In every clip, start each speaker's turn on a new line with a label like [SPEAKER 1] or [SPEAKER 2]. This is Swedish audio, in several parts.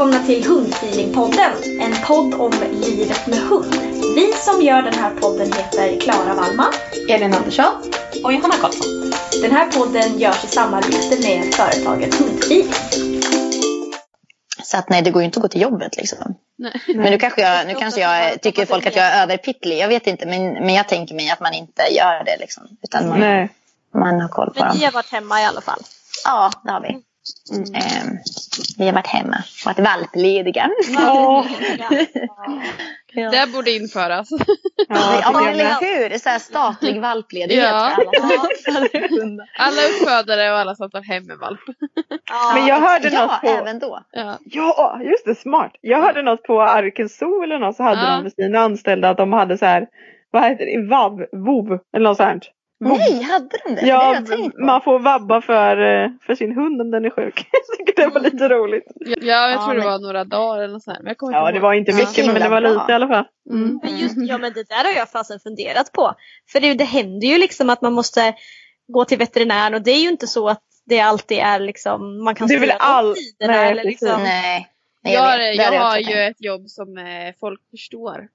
[SPEAKER 1] Välkomna till Hundfeelingpodden, en podd om livet med hund. Vi som gör den här podden heter Klara Wallman, Elin Andersson och Johanna Karlsson. Den här podden görs i samarbete med företaget Hundfeeling.
[SPEAKER 2] Så att nej, det går ju inte att gå till jobbet liksom. Men nu kanske jag, nu kanske jag tycker folk att jag är överpittlig. Jag vet inte, men, men jag tänker mig att man inte gör det liksom. Utan man,
[SPEAKER 3] Nej.
[SPEAKER 2] man har koll på
[SPEAKER 1] Men
[SPEAKER 2] dem.
[SPEAKER 1] ni har varit hemma i alla fall.
[SPEAKER 2] Ja, det har vi. Ehm, vi har varit hemma, varit valplediga.
[SPEAKER 3] Ja.
[SPEAKER 2] Ja.
[SPEAKER 4] Det borde införas.
[SPEAKER 2] Ja, men eller hur? Så här statlig valpledighet
[SPEAKER 4] Ja.
[SPEAKER 2] för alla
[SPEAKER 4] uppfödare och alla som tar hem en valp.
[SPEAKER 3] Men jag hörde
[SPEAKER 2] Ja,
[SPEAKER 3] något på...
[SPEAKER 2] även då.
[SPEAKER 4] Ja.
[SPEAKER 3] Ja, just det, smart. Jag hörde något på Arkens Zoo eller något så hade
[SPEAKER 4] Ja.
[SPEAKER 3] de med sina anställda att de hade så här, vad heter det, vav, vov eller något sånt.
[SPEAKER 2] Nej, hade de det? det
[SPEAKER 3] Ja,
[SPEAKER 2] jag på.
[SPEAKER 3] man får vabba för, eh, för sin hund om den är sjuk. jag tycker det var lite roligt.
[SPEAKER 4] Ja, jag
[SPEAKER 2] Ja,
[SPEAKER 4] tror det
[SPEAKER 2] men-
[SPEAKER 4] var några dagar eller sånt. Men jag
[SPEAKER 3] Ja,
[SPEAKER 4] inte
[SPEAKER 3] det
[SPEAKER 4] ihåg.
[SPEAKER 3] var inte
[SPEAKER 2] Ja,
[SPEAKER 3] mycket men det var
[SPEAKER 2] bra.
[SPEAKER 3] lite i alla fall.
[SPEAKER 4] Mm.
[SPEAKER 1] Men just, ja men det där har jag fasen funderat på. För det, det händer ju liksom att man måste gå till veterinären och det är ju inte så att det alltid är liksom, man kan
[SPEAKER 3] Det väl
[SPEAKER 1] styra
[SPEAKER 3] all-
[SPEAKER 1] tiderna
[SPEAKER 3] nej,
[SPEAKER 1] eller liksom.
[SPEAKER 2] Nej. Nej,
[SPEAKER 4] Jag,
[SPEAKER 2] jag,
[SPEAKER 4] har-
[SPEAKER 2] vet. Det
[SPEAKER 4] jag
[SPEAKER 2] hade
[SPEAKER 4] har ju ett jobb som eh, folk förstår.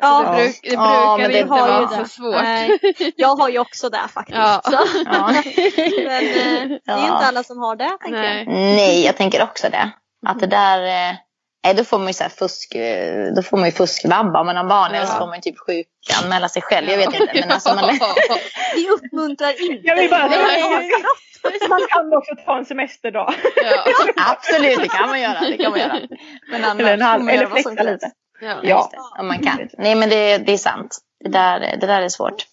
[SPEAKER 1] Ja,
[SPEAKER 4] det, bruk, det
[SPEAKER 2] Ja,
[SPEAKER 4] brukar
[SPEAKER 2] men det
[SPEAKER 4] inte vara så svårt.
[SPEAKER 1] Nej, jag har ju också det faktiskt.
[SPEAKER 4] Ja.
[SPEAKER 1] Så.
[SPEAKER 2] Ja.
[SPEAKER 1] Men eh, det är inte alla som har det tänker
[SPEAKER 4] Nej.
[SPEAKER 1] jag.
[SPEAKER 2] Nej, jag tänker också det. Att det där... eh, Nej, då får man ju så här fusk... eh, Då får man ju fuskvabba om man har barn. Eller så får man ju typ sjukanmäla sig själv. Jag vet inte. Men alltså man...
[SPEAKER 1] Vi uppmuntrar inte.
[SPEAKER 3] Jag vill bara man kan, man kan också ta en semesterdag.
[SPEAKER 4] Ja.
[SPEAKER 2] Absolut, det kan man göra. Det kan man göra. Men annars
[SPEAKER 3] Eller en halv-
[SPEAKER 2] får man
[SPEAKER 3] eller
[SPEAKER 2] göra vad som
[SPEAKER 3] flexa
[SPEAKER 2] helst.
[SPEAKER 3] lite.
[SPEAKER 4] Ja.
[SPEAKER 2] Ja. Om man kan. Nej, men det, det är sant. Det där, det där är svårt.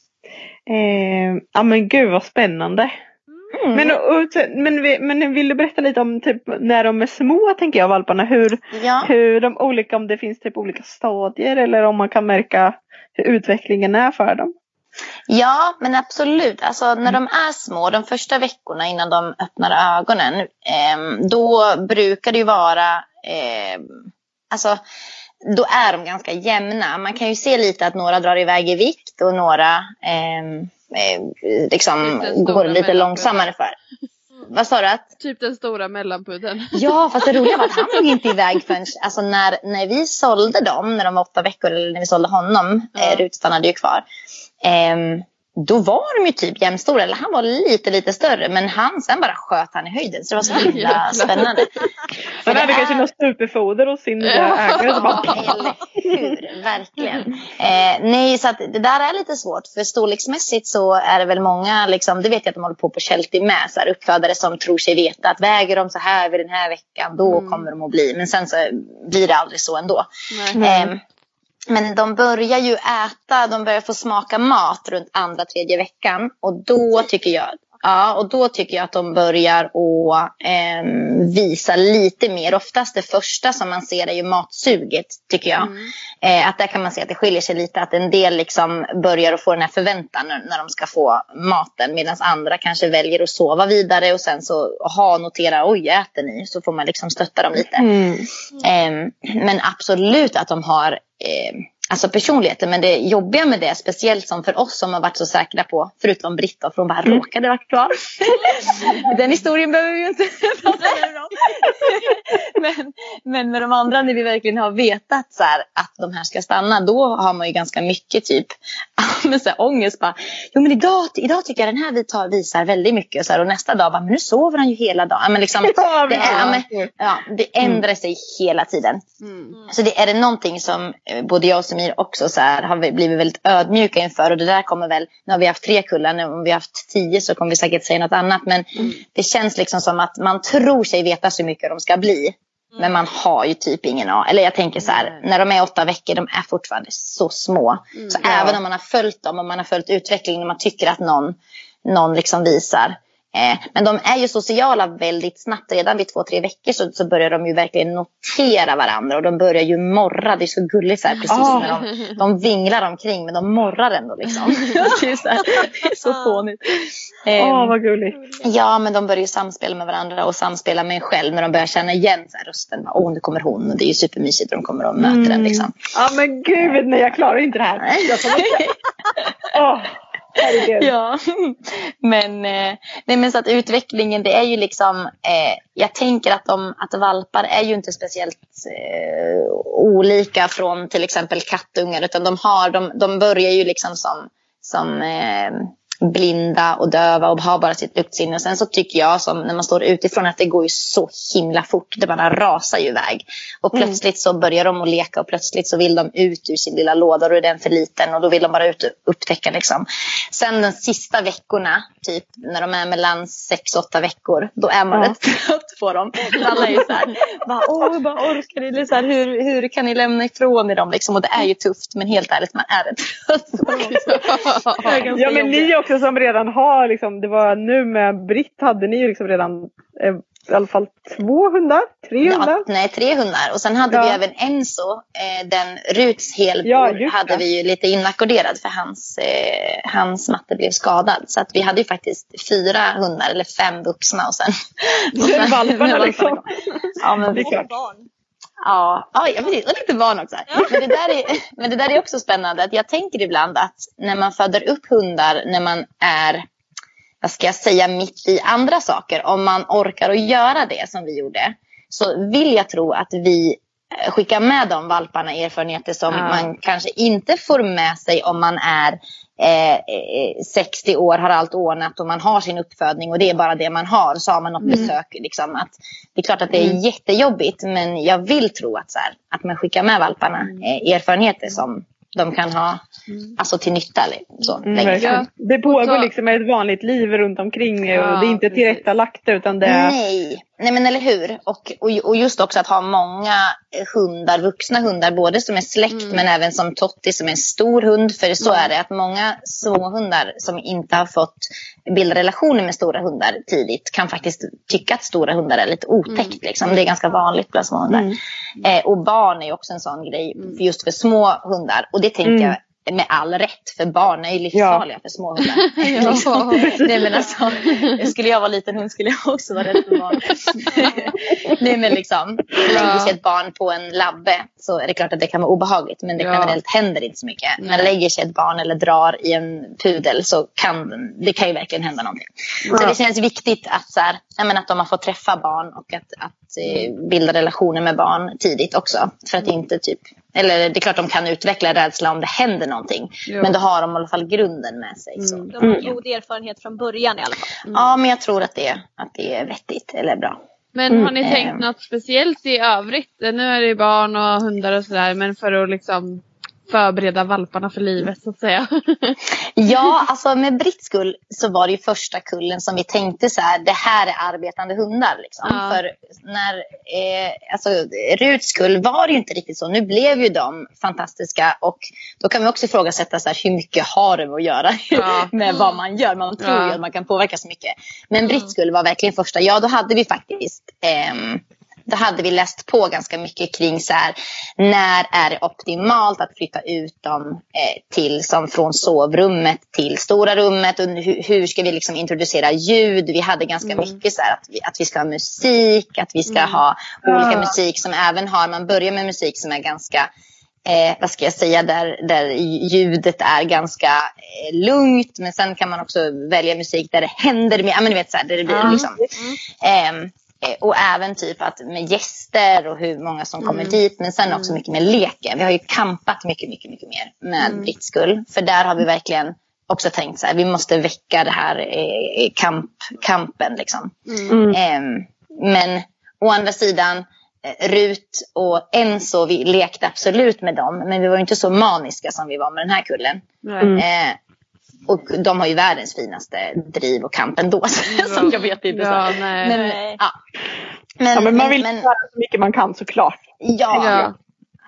[SPEAKER 3] Eh, ja men gud vad spännande.
[SPEAKER 2] Mm.
[SPEAKER 3] Men, och, men, vi- men vill du berätta lite om typ, när de är små tänker jag valparna. Hur,
[SPEAKER 2] Ja.
[SPEAKER 3] hur de olika, om det finns typ olika stadier eller om man kan märka hur utvecklingen är för dem.
[SPEAKER 2] Ja, men absolut. Alltså när de är små, de första veckorna innan de öppnar ögonen, ehm, då brukar det ju vara, ehm, alltså då är de ganska jämna. Man kan ju se lite att några drar iväg i vikt och några ehm, eh, liksom
[SPEAKER 4] Typ
[SPEAKER 2] går lite långsammare för. Vad sa du? Att?
[SPEAKER 4] Typ den stora mellanpudden.
[SPEAKER 2] Ja, fast det roliga var att han drog inte iväg förrän alltså när, när vi sålde dem, när de var åtta veckor, eller när vi sålde honom,
[SPEAKER 4] Ja.
[SPEAKER 2] eh, Rut stannade ju kvar. ehm, då var de ju typ jämnstora, eller han var lite lite större, men han, sen bara sköt han i höjden. Så det var så himla
[SPEAKER 4] Jävlar.
[SPEAKER 2] spännande.
[SPEAKER 3] Han hade kanske
[SPEAKER 2] är-
[SPEAKER 3] något superfoder hos sin nya ägare. Bara,
[SPEAKER 2] Ja, eller hur, verkligen. Eh, nej, så att det där är lite svårt. För storleksmässigt så är det väl många, liksom, det vet jag att de håller på på Chelsea med, så här, uppfödare som tror sig veta att väger de så här vid den här veckan, då
[SPEAKER 4] Mm.
[SPEAKER 2] kommer de att bli. Men sen så blir det aldrig så ändå.
[SPEAKER 4] Nej.
[SPEAKER 2] Eh, men de börjar ju äta, de börjar få smaka mat runt andra, tredje veckan. Och då tycker jag, Ja, och då tycker jag att de börjar att eh, visa lite mer. Oftast det första som man ser är ju matsuget, tycker jag.
[SPEAKER 4] Mm.
[SPEAKER 2] Eh, att där kan man se att det skiljer sig lite. Att en del liksom börjar att få den här förväntan när, de ska få maten. Medan andra kanske väljer att sova vidare och sen så ha notera, oj äter ni? Så får man liksom stötta dem lite.
[SPEAKER 3] Mm.
[SPEAKER 2] Eh, men absolut att de har eh, alltså personligheten. Men det jobbiga med det, speciellt som för oss som har varit så säkra på, förutom Britta, för hon bara råkade vara kvar. Den historien behöver vi ju inte prata mer om. men, men med de andra, när vi verkligen har vetat så här, att de här ska stanna, då har man ju ganska mycket typ med så här, ångest. Bara, jo men idag, idag tycker jag den här vi tar, visar väldigt mycket. Så här, och nästa dag, bara, men nu sover han ju hela dagen. Men liksom, det, är, men, ja, det ändrar sig hela tiden.
[SPEAKER 4] Mm.
[SPEAKER 2] Så det är det någonting som eh, både jag och Samir också så här, har vi blivit väldigt ödmjuka inför. Och det där kommer väl, nu har vi haft tre kullar, nu om vi har haft tio så kommer vi säkert säga något annat. Men det känns liksom som att man tror sig veta så mycket de ska bli. Men man har ju typ ingen aning. Eller jag tänker så här, när de är åtta veckor, de är fortfarande så små. Så även om man har följt dem och man har följt utvecklingen och man tycker att någon, någon liksom visar. Eh, men de är ju sociala väldigt snabbt. Redan vid två, tre veckor så, så börjar de ju verkligen notera varandra. Och de börjar ju morra. Det är så gulligt så här, precis
[SPEAKER 3] Ah.
[SPEAKER 2] när de, de vinglar omkring. Men de morrar ändå liksom. det, är så här, det är så fånigt.
[SPEAKER 3] Åh,
[SPEAKER 2] Ehm,
[SPEAKER 3] vad gulligt.
[SPEAKER 2] Ja, men de börjar ju samspela med varandra och samspela med en själv när de börjar känna igen så här, rösten. Åh, nu kommer hon. Och det är ju supermysigt när de kommer och möter den. Liksom.
[SPEAKER 3] Ja men gud, nej jag klarar inte det här. Jag kommer. Herregud.
[SPEAKER 2] Ja, men, eh, nej, men så att utvecklingen det är ju liksom, eh, jag tänker att, de, att valpar är ju inte speciellt eh, olika från till exempel kattungar utan de, har, de, de börjar ju liksom som, som eh, blinda och döva och har bara sitt luktsinne. Och sen så tycker jag som när man står utifrån att det går ju så himla fort. Det bara rasar ju iväg. Och plötsligt så börjar de att leka och plötsligt så vill de ut ur sin lilla låda och då är den för liten och då vill de bara ut och upptäcka liksom. Sen de sista veckorna, typ när de är mellan 6-8 veckor, då är man
[SPEAKER 3] Ja.
[SPEAKER 2] rätt trött på dem. Alla är ju så här, bara, åh, bara orkar ni? Eller Så här, hur, hur kan ni lämna ifrån er dem? Liksom? Och det är ju tufft, men helt ärligt, man är rätt trött
[SPEAKER 3] Ja men ni också som redan har, liksom, det var nu med Britt hade ni ju liksom redan eh, i alla fall två hundar, tre hundar.
[SPEAKER 2] Ja, nej, tre hundar. Och sen hade
[SPEAKER 3] Ja.
[SPEAKER 2] vi även Enzo, eh, den Ruts helbror,
[SPEAKER 3] Ja,
[SPEAKER 2] hade vi ju lite inackorderad för hans, eh, hans matte blev skadad. Så att vi hade ju faktiskt fyra hundar, eller fem vuxna och sen... och
[SPEAKER 3] Sen valparna liksom.
[SPEAKER 2] Ja, men
[SPEAKER 3] Det är klart.
[SPEAKER 2] Ja, ja precis. Och lite barn också. Men, det där är, men det där är också spännande. Att jag tänker ibland att när man föder upp hundar när man är, vad ska jag säga, mitt i andra saker. Om man orkar att göra det som vi gjorde. Så vill jag tro att vi eh, skickar med de valparna erfarenheter som
[SPEAKER 3] Ja.
[SPEAKER 2] man kanske inte får med sig om man är eh, eh, 60 år, har allt ordnat och man har sin uppfödning och det är bara det man har. Så har man något besök. Liksom, att, det är klart att det är jättejobbigt men jag vill tro att, så här, att man skickar med valparna eh, erfarenheter som de kan ha alltså, till nytta. eller Så,
[SPEAKER 3] Mm,
[SPEAKER 2] fram.
[SPEAKER 3] Det pågår
[SPEAKER 4] så-
[SPEAKER 3] liksom ett vanligt liv runt omkring
[SPEAKER 4] Ja,
[SPEAKER 3] och det är inte tillrättalagt utan det är...
[SPEAKER 2] Nej. Nej men eller hur. Och, och, just också att ha många eh, hundar, vuxna hundar, både som är släkt men även som Totti som är en stor hund. För så är det att många små hundar som inte har fått bilda relationer med stora hundar tidigt kan faktiskt tycka att stora hundar är lite otäckt. Liksom. Det är ganska vanligt bland små hundar. Eh, och barn är också en sån grej för just för små hundar. Och det tänker
[SPEAKER 3] Mm.
[SPEAKER 2] jag med all rätt, för barn är ju livsfarliga för små hundar.
[SPEAKER 4] Ja.
[SPEAKER 2] Nej men alltså, skulle jag vara liten hund skulle jag också vara rädd för barn. Nej men liksom, lägger sig ett barn på en labbe så är det klart att det kan vara obehagligt. Men det
[SPEAKER 4] Ja.
[SPEAKER 2] generellt händer inte så mycket. Men lägger sig ett barn eller drar i en pudel så kan det kan ju verkligen hända någonting. Så det känns viktigt att, så här, menar, att de har fått träffa barn och att, att eh, bilda relationer med barn tidigt också. För att inte typ, eller det är klart de kan utveckla rädsla om det händer någonting.
[SPEAKER 4] Jo.
[SPEAKER 2] Men då har de i alla fall grunden med sig. Så.
[SPEAKER 5] De har god erfarenhet från början i alla fall.
[SPEAKER 2] Ja, men jag tror att det, att det är vettigt eller bra.
[SPEAKER 4] Men har ni
[SPEAKER 2] Mm.
[SPEAKER 4] tänkt något speciellt i övrigt? Nu är det ju barn och hundar och sådär men för att liksom förbereda valparna för livet så att säga.
[SPEAKER 2] Ja, alltså med Britts skull så var det ju första kullen som vi tänkte så här, det här är arbetande hundar. Liksom.
[SPEAKER 4] Ja.
[SPEAKER 2] För när eh, alltså, Ruts skull var det ju inte riktigt så. Nu blev ju de fantastiska och då kan vi också ifrågasätta så här, hur mycket har det att göra
[SPEAKER 4] Ja.
[SPEAKER 2] med vad man gör. Man tror
[SPEAKER 4] Ja.
[SPEAKER 2] ju att man kan påverka så mycket. Men Britts skull var verkligen första. Ja, då hade vi faktiskt ehm, då hade vi läst på ganska mycket kring så här, när är det optimalt att flytta ut dem eh, till som från sovrummet till stora rummet och hur, hur ska vi liksom introducera ljud. Vi hade ganska mycket så här att vi, att vi ska ha musik, att vi ska ha olika
[SPEAKER 3] Ja.
[SPEAKER 2] musik som även har, man börjar med musik som är ganska eh, vad ska jag säga, där, där ljudet är ganska eh, lugnt. Men sen kan man också välja musik där det händer mer. Ja, men du vet, så här, där det blir liksom, ehm, eh, och även typ att med gäster och hur många som kommer dit. Men sen också mycket med leken. Vi har ju kampat mycket, mycket, mycket mer med mm. Britts skull. För där har vi verkligen också tänkt så här, vi måste väcka det här eh, kamp, kampen liksom.
[SPEAKER 3] Mm.
[SPEAKER 2] Ehm, men å andra sidan, eh, Rut och Enzo, vi lekte absolut med dem. Men vi var inte så maniska som vi var med den här kullen.
[SPEAKER 3] Mm.
[SPEAKER 2] Eh, och de har ju världens finaste driv och kamp ändå. som jag vet inte.
[SPEAKER 4] Ja,
[SPEAKER 2] så.
[SPEAKER 4] nej.
[SPEAKER 2] Men,
[SPEAKER 3] Nej.
[SPEAKER 2] ja. Men,
[SPEAKER 3] Ja, men man vill
[SPEAKER 2] men-
[SPEAKER 3] göra så mycket man kan såklart.
[SPEAKER 2] Ja,
[SPEAKER 4] Ja.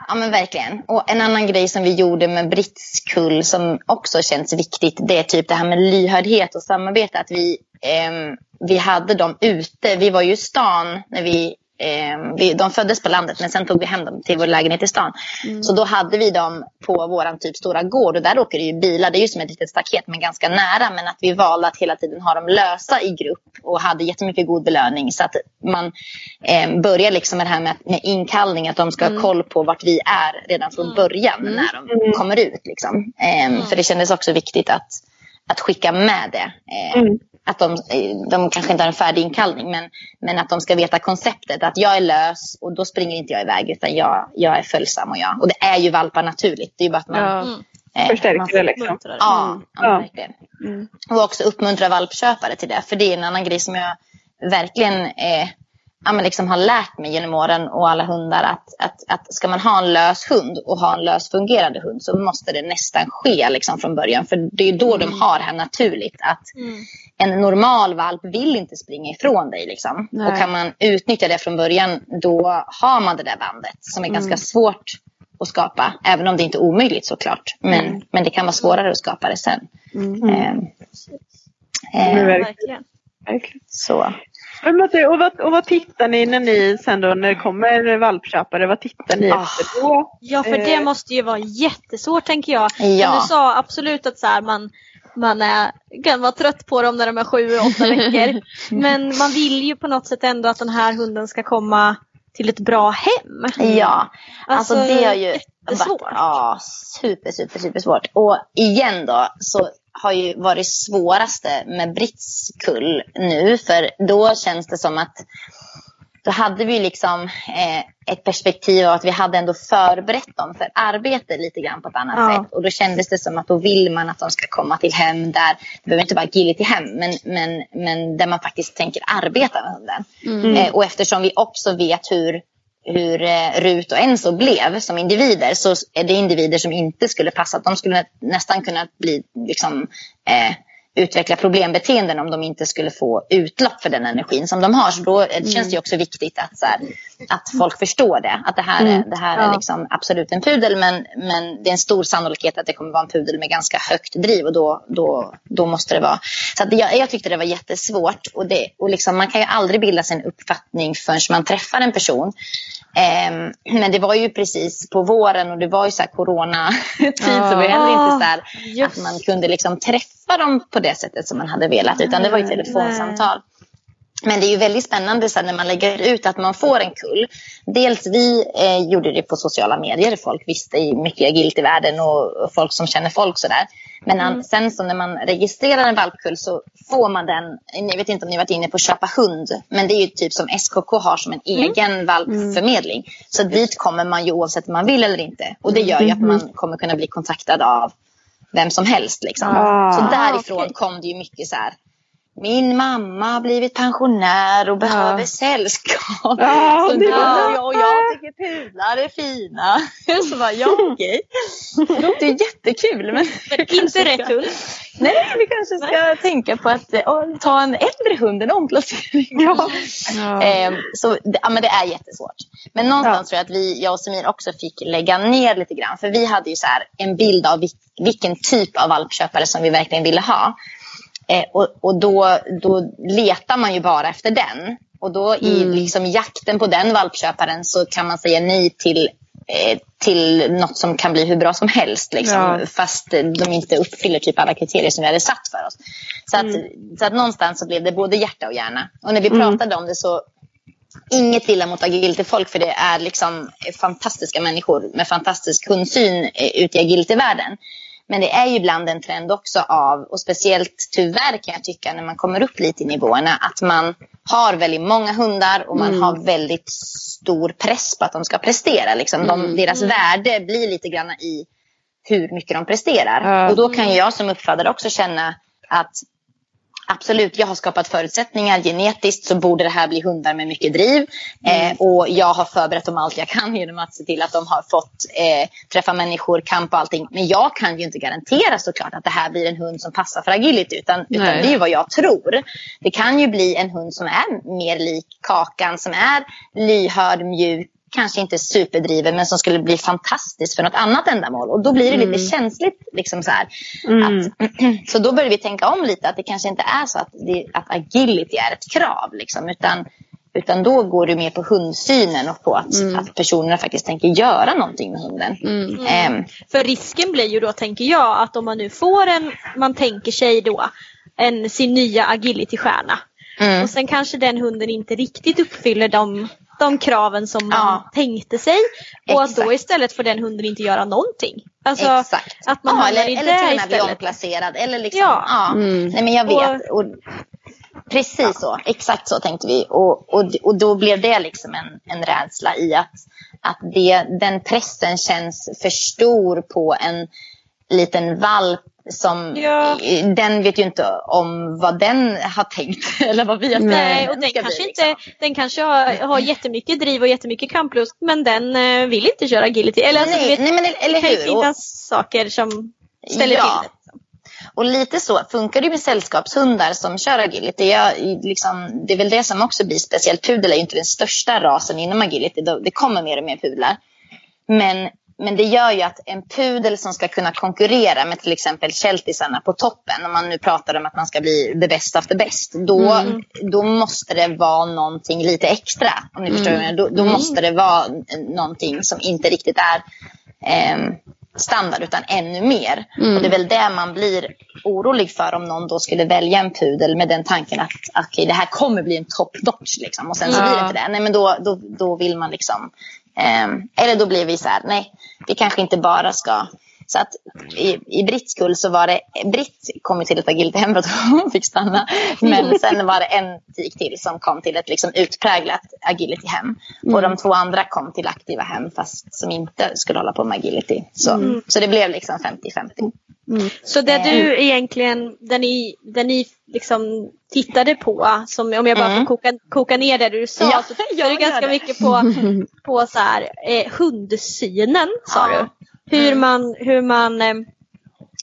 [SPEAKER 2] ja men verkligen. Och en annan grej som vi gjorde med Britts kull som också känns viktigt. Det är typ det här med lyhördhet och samarbete. Att vi, ehm, vi hade dem ute. Vi var ju i stan när vi ehm, vi, de föddes på landet men sen tog vi hem dem till vår lägenhet i stan. Så då hade vi dem på våran typ stora gård och där åker det ju bilar. Det är ju som ett litet staket men ganska nära. Men att vi valde att hela tiden ha dem lösa i grupp och hade jättemycket god belöning. Så att man eh, börjar liksom med det här med, med inkallning. Att de ska ha koll på vart vi är redan från början när de kommer ut. Liksom. Eh, För det kändes också viktigt att, att skicka med det. Eh,
[SPEAKER 3] Mm.
[SPEAKER 2] Att de, de kanske inte har en färdig inkallning men, men att de ska veta konceptet. Att jag är lös och då springer inte jag iväg utan jag, jag är följsam. Och, jag, och det är ju valpar naturligt. Det är ju bara att man...
[SPEAKER 4] Ja.
[SPEAKER 2] eh,
[SPEAKER 3] Förstärker
[SPEAKER 2] man
[SPEAKER 3] det liksom.
[SPEAKER 5] Det.
[SPEAKER 2] Ja, ja,
[SPEAKER 3] Ja.
[SPEAKER 2] verkligen. Och också uppmuntra valpköpare till det. För det är en annan grej som jag verkligen eh, ja, men liksom har lärt mig genom åren och alla hundar. Att, att, att ska man ha en lös hund och ha en lös fungerande hund så måste det nästan ske liksom från början. För det är då de har det här naturligt. Att en normal valp vill inte springa ifrån dig. Liksom.
[SPEAKER 4] Nej.
[SPEAKER 2] Och kan man utnyttja det från början då har man det där bandet som är ganska svårt att skapa. Även om det inte är omöjligt såklart. Men, men det kan vara svårare att skapa det sen.
[SPEAKER 3] Mm,
[SPEAKER 2] eh,
[SPEAKER 3] verkligen.
[SPEAKER 5] Verkligen.
[SPEAKER 3] verkligen.
[SPEAKER 2] så.
[SPEAKER 3] Men Matte, och, vad, och vad tittar ni när ni sen då när det kommer valpköpare? Vad tittar ni
[SPEAKER 2] Ah.
[SPEAKER 3] efter då?
[SPEAKER 5] Ja, för det
[SPEAKER 3] Eh.
[SPEAKER 5] måste ju vara jättesvårt tänker jag.
[SPEAKER 2] Ja.
[SPEAKER 5] Men du sa absolut att så här, man, man är, kan vara trött på dem när de är sju, åtta veckor. Men man vill ju på något sätt ändå att den här hunden ska komma till ett bra hem.
[SPEAKER 2] Ja, alltså,
[SPEAKER 5] Alltså,
[SPEAKER 2] det har ju
[SPEAKER 5] jättesvårt.
[SPEAKER 2] varit ja, super, super, super svårt. Och igen då så har ju varit svåraste med Britts kull nu. För då känns det som att då hade vi liksom eh, ett perspektiv av att vi hade ändå förberett dem för arbete lite grann på ett annat
[SPEAKER 5] Ja.
[SPEAKER 2] sätt. Och då kändes det som att då vill man att de ska komma till hem där, det behöver inte vara till hem, men, men, men där man faktiskt tänker arbeta med hunden. Eh, och eftersom vi också vet hur hur eh, Rut och Enzo blev som individer så är det individer som inte skulle passa. De skulle nästan kunna bli, liksom, eh, utveckla problembeteenden om de inte skulle få utlopp för den energin som de har. Så då eh, känns det också viktigt att, så här, att folk förstår det. Att det här, är, det här är liksom absolut en pudel men, men det är en stor sannolikhet att det kommer vara en pudel med ganska högt driv och då, då, då måste det vara. Så jag, jag tyckte det var jättesvårt och, det, och liksom, man kan ju aldrig bilda sig en uppfattning förrän man träffar en person. Ehm, men det var ju precis på våren och det var ju så här coronatid så det var heller inte så här att man kunde liksom träffa dem på det sättet som man hade velat utan det var ju telefonsamtal. Men det är ju väldigt spännande här, när man lägger ut att man får en kull. Dels vi eh, gjorde det på sociala medier. Folk visste mycket agilt i världen och, och folk som känner folk sådär. Men an, sen så när man registrerar en valpkull så får man den. Ni vet inte om ni varit inne på köpa hund. Men det är ju typ som SKK har som en egen valpförmedling. Så dit kommer man ju oavsett om man vill eller inte. Och det gör ju att man kommer kunna bli kontaktad av vem som helst. Liksom.
[SPEAKER 3] Ah.
[SPEAKER 2] så därifrån kom det ju mycket så här min mamma har blivit pensionär och behöver sällskap.
[SPEAKER 3] Ja,
[SPEAKER 2] så
[SPEAKER 3] det var-
[SPEAKER 2] jag, och jag tycker pudlar är fina. Så bara, ja okej. Det låter jättekul. Men,
[SPEAKER 5] Inte rätt hund.
[SPEAKER 2] Nej, vi kanske ska tänka på att eh, ta en äldre hund, en omplacering.
[SPEAKER 3] Ja.
[SPEAKER 2] Ehm, så det- ja, men det är jättesvårt. Men någonstans tror jag att vi, jag och Semir också fick lägga ner lite grann. För vi hade ju så här en bild av vil- vilken typ av valpköpare som vi verkligen ville ha. Eh, och och då, då letar man ju bara efter den. Och då i liksom jakten på den valpköparen så kan man säga nej till eh, till något som kan bli hur bra som helst. Liksom,
[SPEAKER 3] Ja.
[SPEAKER 2] Fast de inte uppfyller typ alla kriterier som vi hade satt för oss. Så att, så att någonstans så blev det både hjärta och hjärna. Och när vi pratade om det så Inget illa mot agility-folk för det är liksom fantastiska människor med fantastisk hundsyn eh, ute i agility-världen. Men det är ju ibland en trend också av, och speciellt tyvärr kan jag tycka när man kommer upp lite i nivåerna, att man har väldigt många hundar och man har väldigt stor press på att de ska prestera. Liksom. De, deras värde blir lite grann i hur mycket de presterar.
[SPEAKER 3] Ja.
[SPEAKER 2] Och då kan jag som uppfödare också känna att Absolut, jag har skapat förutsättningar. Genetiskt så borde det här bli hundar med mycket driv. Eh, och jag har förberett dem allt jag kan genom att se till att de har fått eh, träffa människor, kamp och allting. Men jag kan ju inte garantera såklart att det här blir en hund som passar för agility. Utan, utan det är ju vad jag tror. Det kan ju bli en hund som är mer lik Kakan, som är lyhörd, mjuk, kanske inte superdriven men som skulle bli fantastisk för något annat ändamål. Och då blir det lite känsligt. Liksom så, här, att, så då börjar vi tänka om lite. Att det kanske inte är så att, det, att agility är ett krav. Liksom, utan, utan då går det mer på hundsynen och på att, att personerna faktiskt tänker göra någonting med hunden. Ehm,
[SPEAKER 5] För risken blir ju då, tänker jag, att om man nu får en, man tänker sig då, en, sin nya agility-stjärna.
[SPEAKER 2] mm.
[SPEAKER 5] Och sen kanske den hunden inte riktigt uppfyller de, de kraven som man
[SPEAKER 2] Ja.
[SPEAKER 5] tänkte sig. Och att då
[SPEAKER 2] Exakt.
[SPEAKER 5] istället får den hunden inte göra någonting. Alltså
[SPEAKER 2] Exakt.
[SPEAKER 5] att man
[SPEAKER 2] ja, eller, till och med bli omplacerad. Eller liksom,
[SPEAKER 5] Ja.
[SPEAKER 2] ja. Nej, men jag vet. Och, precis så. Exakt så tänkte vi. Och, och, och då blev det liksom en, en rädsla i att, att det, den pressen känns för stor på en liten valp som
[SPEAKER 5] Ja.
[SPEAKER 2] den vet ju inte om vad den har tänkt eller vad vi har tänkt.
[SPEAKER 5] Nej, och den kanske,
[SPEAKER 2] bli,
[SPEAKER 5] inte,
[SPEAKER 2] liksom.
[SPEAKER 5] den kanske har, har jättemycket driv och jättemycket kamplust men den eh, vill inte köra agility. Eller alltså,
[SPEAKER 2] Nej,
[SPEAKER 5] vet,
[SPEAKER 2] nej, men eller
[SPEAKER 5] det kan
[SPEAKER 2] hur?
[SPEAKER 5] Finnas saker som ställer
[SPEAKER 2] Ja.
[SPEAKER 5] till det.
[SPEAKER 2] Och lite så funkar det med sällskapshundar som kör agility. Jag, liksom, det är väl det som också blir speciellt. Pudel är ju inte den största rasen inom agility. Det det kommer mer och mer pudlar. Men, men det gör ju att en pudel som ska kunna konkurrera med till exempel keltisarna på toppen. Om man nu pratar om att man ska bli the best of the best. Då, då måste det vara någonting lite extra. Om ni förstår vad jag menar. Då, då måste det vara någonting som inte riktigt är ehm, standard utan ännu mer. Och det är väl det man blir orolig för om någon då skulle välja en pudel med den tanken att okay, det här kommer bli en top notch liksom, och sen så blir det inte det. Nej men då, då, då vill man liksom eller då blir vi så här, nej vi kanske inte bara ska så att i, i Britts skull så var det, Britt kom ju till ett agilityhem för att hon fick stanna. Men sen var det en tik till som kom till ett liksom utpräglat agilityhem. Och de två andra kom till aktiva hem fast som inte skulle hålla på med agility. Så, så det blev liksom 50-50.
[SPEAKER 5] Så det
[SPEAKER 2] Eh.
[SPEAKER 5] du egentligen, den ni, den ni liksom tittade på, som om jag bara
[SPEAKER 2] Mm.
[SPEAKER 5] får koka, koka ner det du sa,
[SPEAKER 2] Ja,
[SPEAKER 5] så tittade du
[SPEAKER 2] gör
[SPEAKER 5] ganska
[SPEAKER 2] det.
[SPEAKER 5] mycket på, på så här, eh, hundsynen, sa
[SPEAKER 2] Ja.
[SPEAKER 5] du. Hur
[SPEAKER 2] Mm.
[SPEAKER 5] man, hur man eh,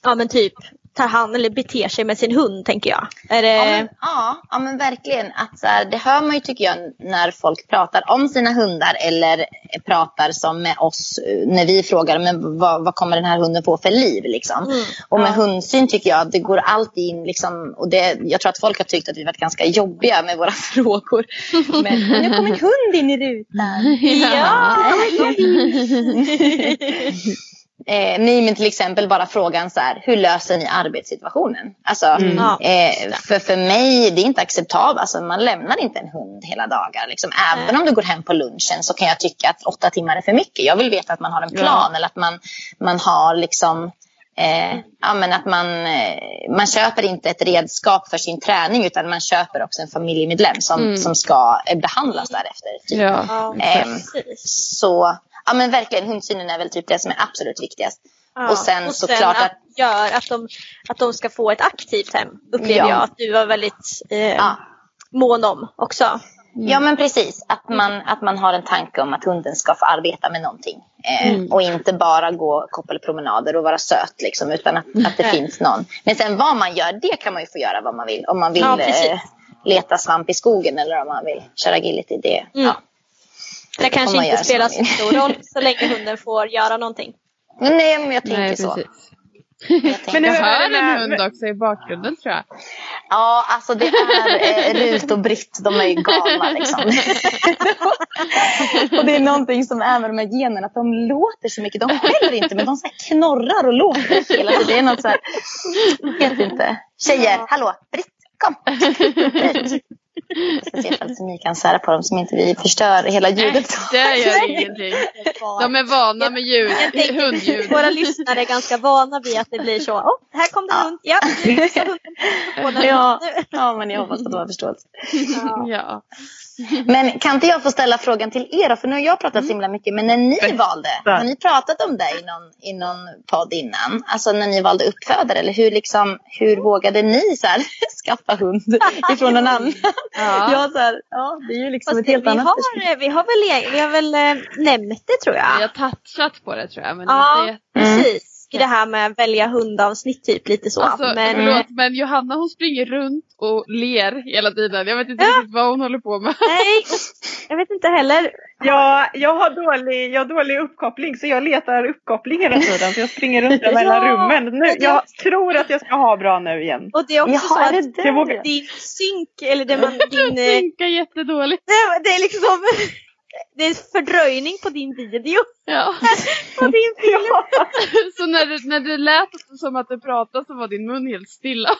[SPEAKER 5] ja men typ tar hand eller beter sig med sin hund, tänker jag. Är det...
[SPEAKER 2] Ja men, ja, ja, men verkligen. Att, så här, det hör man ju tycker jag när folk pratar om sina hundar eller pratar som med oss eh, när vi frågar men vad, vad kommer den här hunden få för liv. Liksom.
[SPEAKER 5] Mm,
[SPEAKER 2] Och med hundsyn tycker jag att det går alltid in, liksom, och det, jag tror att folk har tyckt att vi varit ganska jobbiga med våra frågor. Men nu kom en hund in i rutan.
[SPEAKER 5] Ja!
[SPEAKER 2] Eh, nej, men till exempel bara frågan så här, hur löser ni arbetssituationen? Alltså,
[SPEAKER 5] Ja.
[SPEAKER 2] eh, för, för mig det är inte acceptabelt. Alltså, man lämnar inte en hund hela dagar. Liksom. Även om du går hem på lunchen så kan jag tycka att åtta timmar är för mycket. Jag vill veta att man har en plan eller att man, man har liksom Eh, ja, men att man, eh, man köper inte ett redskap för sin träning utan man köper också en familjemedlem som, som ska eh, behandlas därefter. Typ.
[SPEAKER 4] Ja.
[SPEAKER 5] Ja, precis.
[SPEAKER 2] Så ja, men verkligen hundsynen är väl typ det som är absolut viktigast.
[SPEAKER 5] Ja,
[SPEAKER 2] och sen
[SPEAKER 5] och
[SPEAKER 2] såklart
[SPEAKER 5] sen
[SPEAKER 2] att
[SPEAKER 5] gör att de, att de ska få ett aktivt hem. Upplever
[SPEAKER 2] Ja.
[SPEAKER 5] jag att du var väldigt eh, mån om också.
[SPEAKER 2] Ja men precis, att man, att man har en tanke om att hunden ska få arbeta med någonting. Eh,
[SPEAKER 5] Mm.
[SPEAKER 2] Och inte bara gå koppelpromenader och vara söt liksom, utan att, att det
[SPEAKER 5] Nej.
[SPEAKER 2] finns någon. Men sen vad man gör, det kan man ju få göra vad man vill. Om man vill
[SPEAKER 5] Ja,
[SPEAKER 2] eh, leta svamp i skogen eller om man vill köra agility. Det,
[SPEAKER 5] Mm.
[SPEAKER 2] ja.
[SPEAKER 5] Det kanske inte spelar så stor roll så länge hunden får göra någonting.
[SPEAKER 2] Men Nej men jag tänker
[SPEAKER 6] Nej,
[SPEAKER 2] så. Jag tänker
[SPEAKER 3] Men nu
[SPEAKER 6] hör en hund också i bakgrunden tror jag.
[SPEAKER 2] Ja, alltså det är eh, Rut och Britt, de är ju galna liksom. och det är någonting som är med de här generna, att de låter så mycket. De skäller inte, men de så här knorrar och låter hela tiden. Det är något så här, jag vet inte. Tjejer, hallå, Britt, kom. Britt. Jag ska se ifall ni kan sära på dem som inte vi förstör hela ljudet.
[SPEAKER 6] Det gör ingenting. De är vana med ljud,
[SPEAKER 5] Jag
[SPEAKER 6] hundljud.
[SPEAKER 5] Våra lyssnare är ganska vana vid att det blir så. Oh, här kom det en hund. Ja.
[SPEAKER 2] Ja, ja, men jag hoppas att de har förståelse.
[SPEAKER 6] Ja.
[SPEAKER 2] Men kan inte jag få ställa frågan till er? För nu har jag pratat så himla mycket. Men när ni valde, har ni pratat om det i någon, i någon podd innan? Alltså när ni valde uppfödare? Eller hur, liksom, hur vågade ni så här, skaffa hund ifrån någon annan?
[SPEAKER 6] Ja.
[SPEAKER 2] Ja, så här, ja, det är ju liksom
[SPEAKER 5] Fast
[SPEAKER 2] ett helt
[SPEAKER 5] vi,
[SPEAKER 2] annat
[SPEAKER 5] har, vi har väl, vi har väl eh, nämnt det tror jag.
[SPEAKER 6] Jag har touchat på det tror jag. Men
[SPEAKER 5] Ja,
[SPEAKER 6] inte
[SPEAKER 5] precis. I det här med välja hundavsnitt typ lite så.
[SPEAKER 6] Alltså,
[SPEAKER 5] men,
[SPEAKER 6] förlåt, men Johanna hon springer runt och ler hela tiden. Jag vet inte riktigt vad hon håller på med.
[SPEAKER 5] Nej, jag vet inte heller.
[SPEAKER 3] Ja, jag har dålig, jag har dålig uppkoppling så jag letar uppkoppling hela tiden. Så jag springer runt där mellan
[SPEAKER 5] Ja,
[SPEAKER 3] rummen. Nu, jag tror att jag ska ha bra nu igen.
[SPEAKER 5] Och det är också
[SPEAKER 2] Jaha,
[SPEAKER 5] så
[SPEAKER 2] är
[SPEAKER 5] att
[SPEAKER 2] det
[SPEAKER 5] din synk, eller det man, din... eh,
[SPEAKER 6] Funkar jättedåligt.
[SPEAKER 5] det, det är liksom... Det är fördröjning på din video.
[SPEAKER 6] Ja.
[SPEAKER 5] På din film.
[SPEAKER 6] Så när det, när det lät som att du pratade så var din mun helt stilla.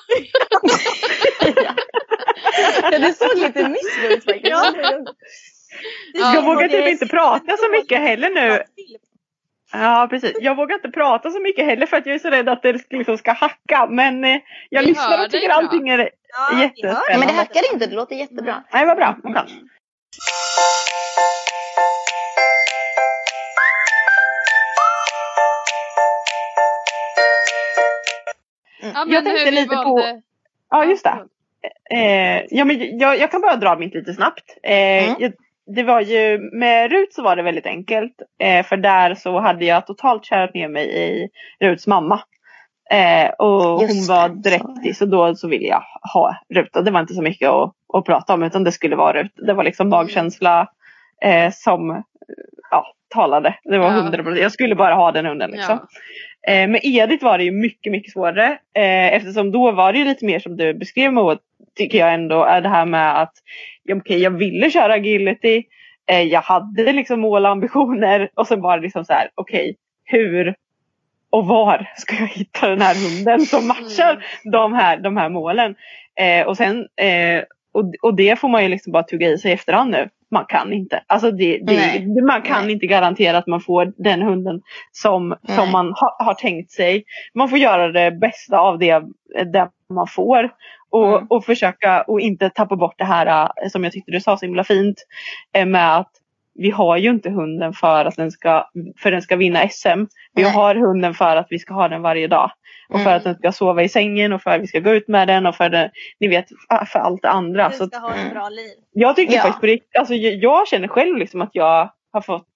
[SPEAKER 2] Ja, det såg lite miss ut faktiskt.
[SPEAKER 5] Ja.
[SPEAKER 3] jag vågar
[SPEAKER 5] det
[SPEAKER 3] typ inte prata så mycket heller nu. Ja, precis. Jag vågar inte prata så mycket heller för att jag är så rädd att det liksom ska hacka. Men eh, jag
[SPEAKER 6] Vi
[SPEAKER 3] lyssnar och tycker
[SPEAKER 6] bra.
[SPEAKER 3] allting är
[SPEAKER 5] Ja,
[SPEAKER 3] jättespännande.
[SPEAKER 2] Ja, men det hackar inte, det låter jättebra.
[SPEAKER 3] Nej, vad bra. Okay.
[SPEAKER 6] Ja,
[SPEAKER 3] Jag tänkte lite på-
[SPEAKER 6] valde-
[SPEAKER 3] Ja, just det. Eh, ja, men jag, jag kan bara dra mitt lite snabbt. Eh,
[SPEAKER 2] Mm.
[SPEAKER 3] jag, det var ju, med Rut så var det väldigt enkelt. Eh, för där så hade jag totalt kärat ner mig i Ruts mamma. Eh, och
[SPEAKER 2] Just
[SPEAKER 3] hon var direkt
[SPEAKER 2] så.
[SPEAKER 3] då så ville jag ha Rut. Och det var inte så mycket att, att prata om utan det skulle vara Rut. Det var liksom magkänsla eh, som ja, talade. Det var
[SPEAKER 6] Ja.
[SPEAKER 3] hundra procent. Jag skulle bara ha den hunden liksom. Eh, med Edith var det ju mycket, mycket svårare. Eh, eftersom då var det ju lite mer som du beskrev Moa, tycker jag ändå, är det här med att ja, okej, jag ville köra agility. Eh, jag hade liksom mål och ambitioner och sen var det liksom så här, okej, hur och var ska jag hitta den här hunden som matchar de, här, de här målen? Eh, och, sen, eh, och, och det får man ju liksom bara tugga i sig i efterhand nu. Man kan inte. Alltså det, det, man kan
[SPEAKER 2] Nej.
[SPEAKER 3] inte garantera att man får den hunden som,
[SPEAKER 2] Nej.
[SPEAKER 3] som man ha, har tänkt sig. Man får göra det bästa av det, det man får. Och,
[SPEAKER 2] Mm.
[SPEAKER 3] och försöka och inte tappa bort det här eh, som jag tyckte du sa så himla fint. eh, Med att vi har ju inte hunden för att den ska, för den ska vinna SM. Vi
[SPEAKER 2] Nej.
[SPEAKER 3] har hunden för att vi ska ha den varje dag. Och för
[SPEAKER 2] Mm.
[SPEAKER 3] att den ska sova i sängen och för att vi ska gå ut med den och för, det, ni vet, för allt det andra.
[SPEAKER 5] Du
[SPEAKER 3] Så
[SPEAKER 5] ska ha ett bra liv.
[SPEAKER 3] jag tycker
[SPEAKER 2] Ja.
[SPEAKER 3] faktiskt på riktigt, alltså jag, jag känner själv liksom att jag har fått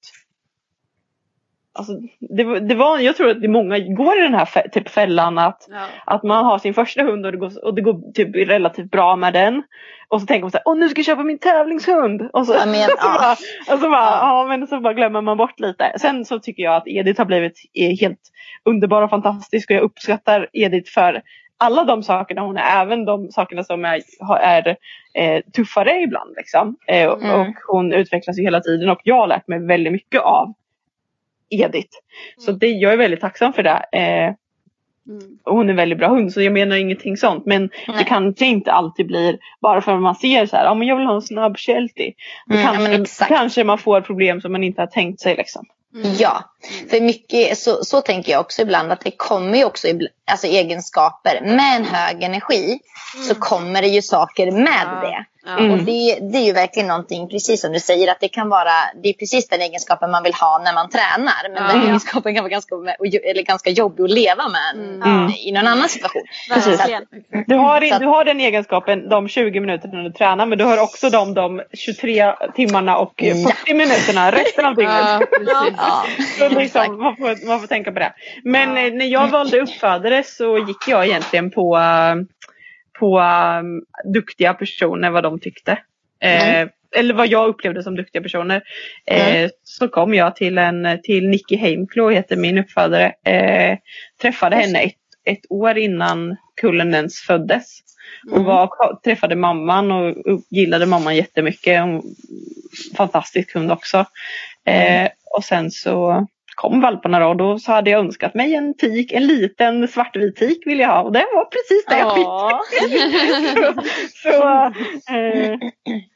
[SPEAKER 3] Alltså, det, det var, jag tror att det många går i den här typ fällan att,
[SPEAKER 6] Ja.
[SPEAKER 3] att man har sin första hund och det går, och det går typ relativt bra med den. Och så tänker man så här, åh nu ska jag köpa min tävlingshund. Och så,
[SPEAKER 2] men,
[SPEAKER 3] så,
[SPEAKER 2] ja.
[SPEAKER 3] bara, och så, bara,
[SPEAKER 2] Ja.
[SPEAKER 3] men så bara glömmer man bort lite. Sen så tycker jag att Edith har blivit helt underbar och fantastisk och jag uppskattar Edith för alla de sakerna hon är, även de sakerna som är, är eh, tuffare ibland. Liksom. Eh, och-
[SPEAKER 2] Mm.
[SPEAKER 3] Och hon utvecklas ju hela tiden och jag har lärt mig väldigt mycket av Edith. Så det, jag är väldigt tacksam för det. Eh,
[SPEAKER 6] Mm.
[SPEAKER 3] och hon är en väldigt bra hund så jag menar ingenting sånt. Men det
[SPEAKER 2] Nej.
[SPEAKER 3] kanske inte alltid blir bara för att man ser så här, ja men jag vill ha en snabb Sheltie. Då
[SPEAKER 2] Mm, ja,
[SPEAKER 3] kanske,
[SPEAKER 2] men exakt.
[SPEAKER 3] kanske man får problem som man inte har tänkt sig liksom.
[SPEAKER 2] Ja, för mycket så, så tänker jag också ibland att det kommer ju också alltså egenskaper med en hög energi så kommer det ju saker med
[SPEAKER 6] Ja.
[SPEAKER 2] det. Och det, det är ju verkligen någonting, precis som du säger, att det kan vara, det är precis den egenskapen man vill ha när man tränar. Men den egenskapen kan vara ganska, eller ganska jobbig att leva med
[SPEAKER 3] Mm.
[SPEAKER 2] i någon annan situation.
[SPEAKER 3] Precis.
[SPEAKER 2] Att-
[SPEAKER 3] Du har, du har den egenskapen de 20 minuterna du tränar men du har också de, de 23 timmarna och eh, 40 minuterna resten av dygnet.
[SPEAKER 6] Ja.
[SPEAKER 2] Ja,
[SPEAKER 3] Så liksom, man, får, man får tänka på det. Men eh, när jag valde uppfödare så gick jag egentligen på, eh, på um, duktiga personer, vad de tyckte. Eh, Eller vad jag upplevde som duktiga personer. Eh, Så kom jag till, en, till Nicky Heimklo, heter min uppfödare. Eh, träffade henne ett, ett år innan kullen ens föddes. Och var, träffade mamman och gillade mamman jättemycket. Hon, fantastisk hund också. Eh, och sen så kom valparna då då så hade jag önskat mig en tik, en liten svartvit tik vill jag ha och det var precis det jag fick. Så, så, eh,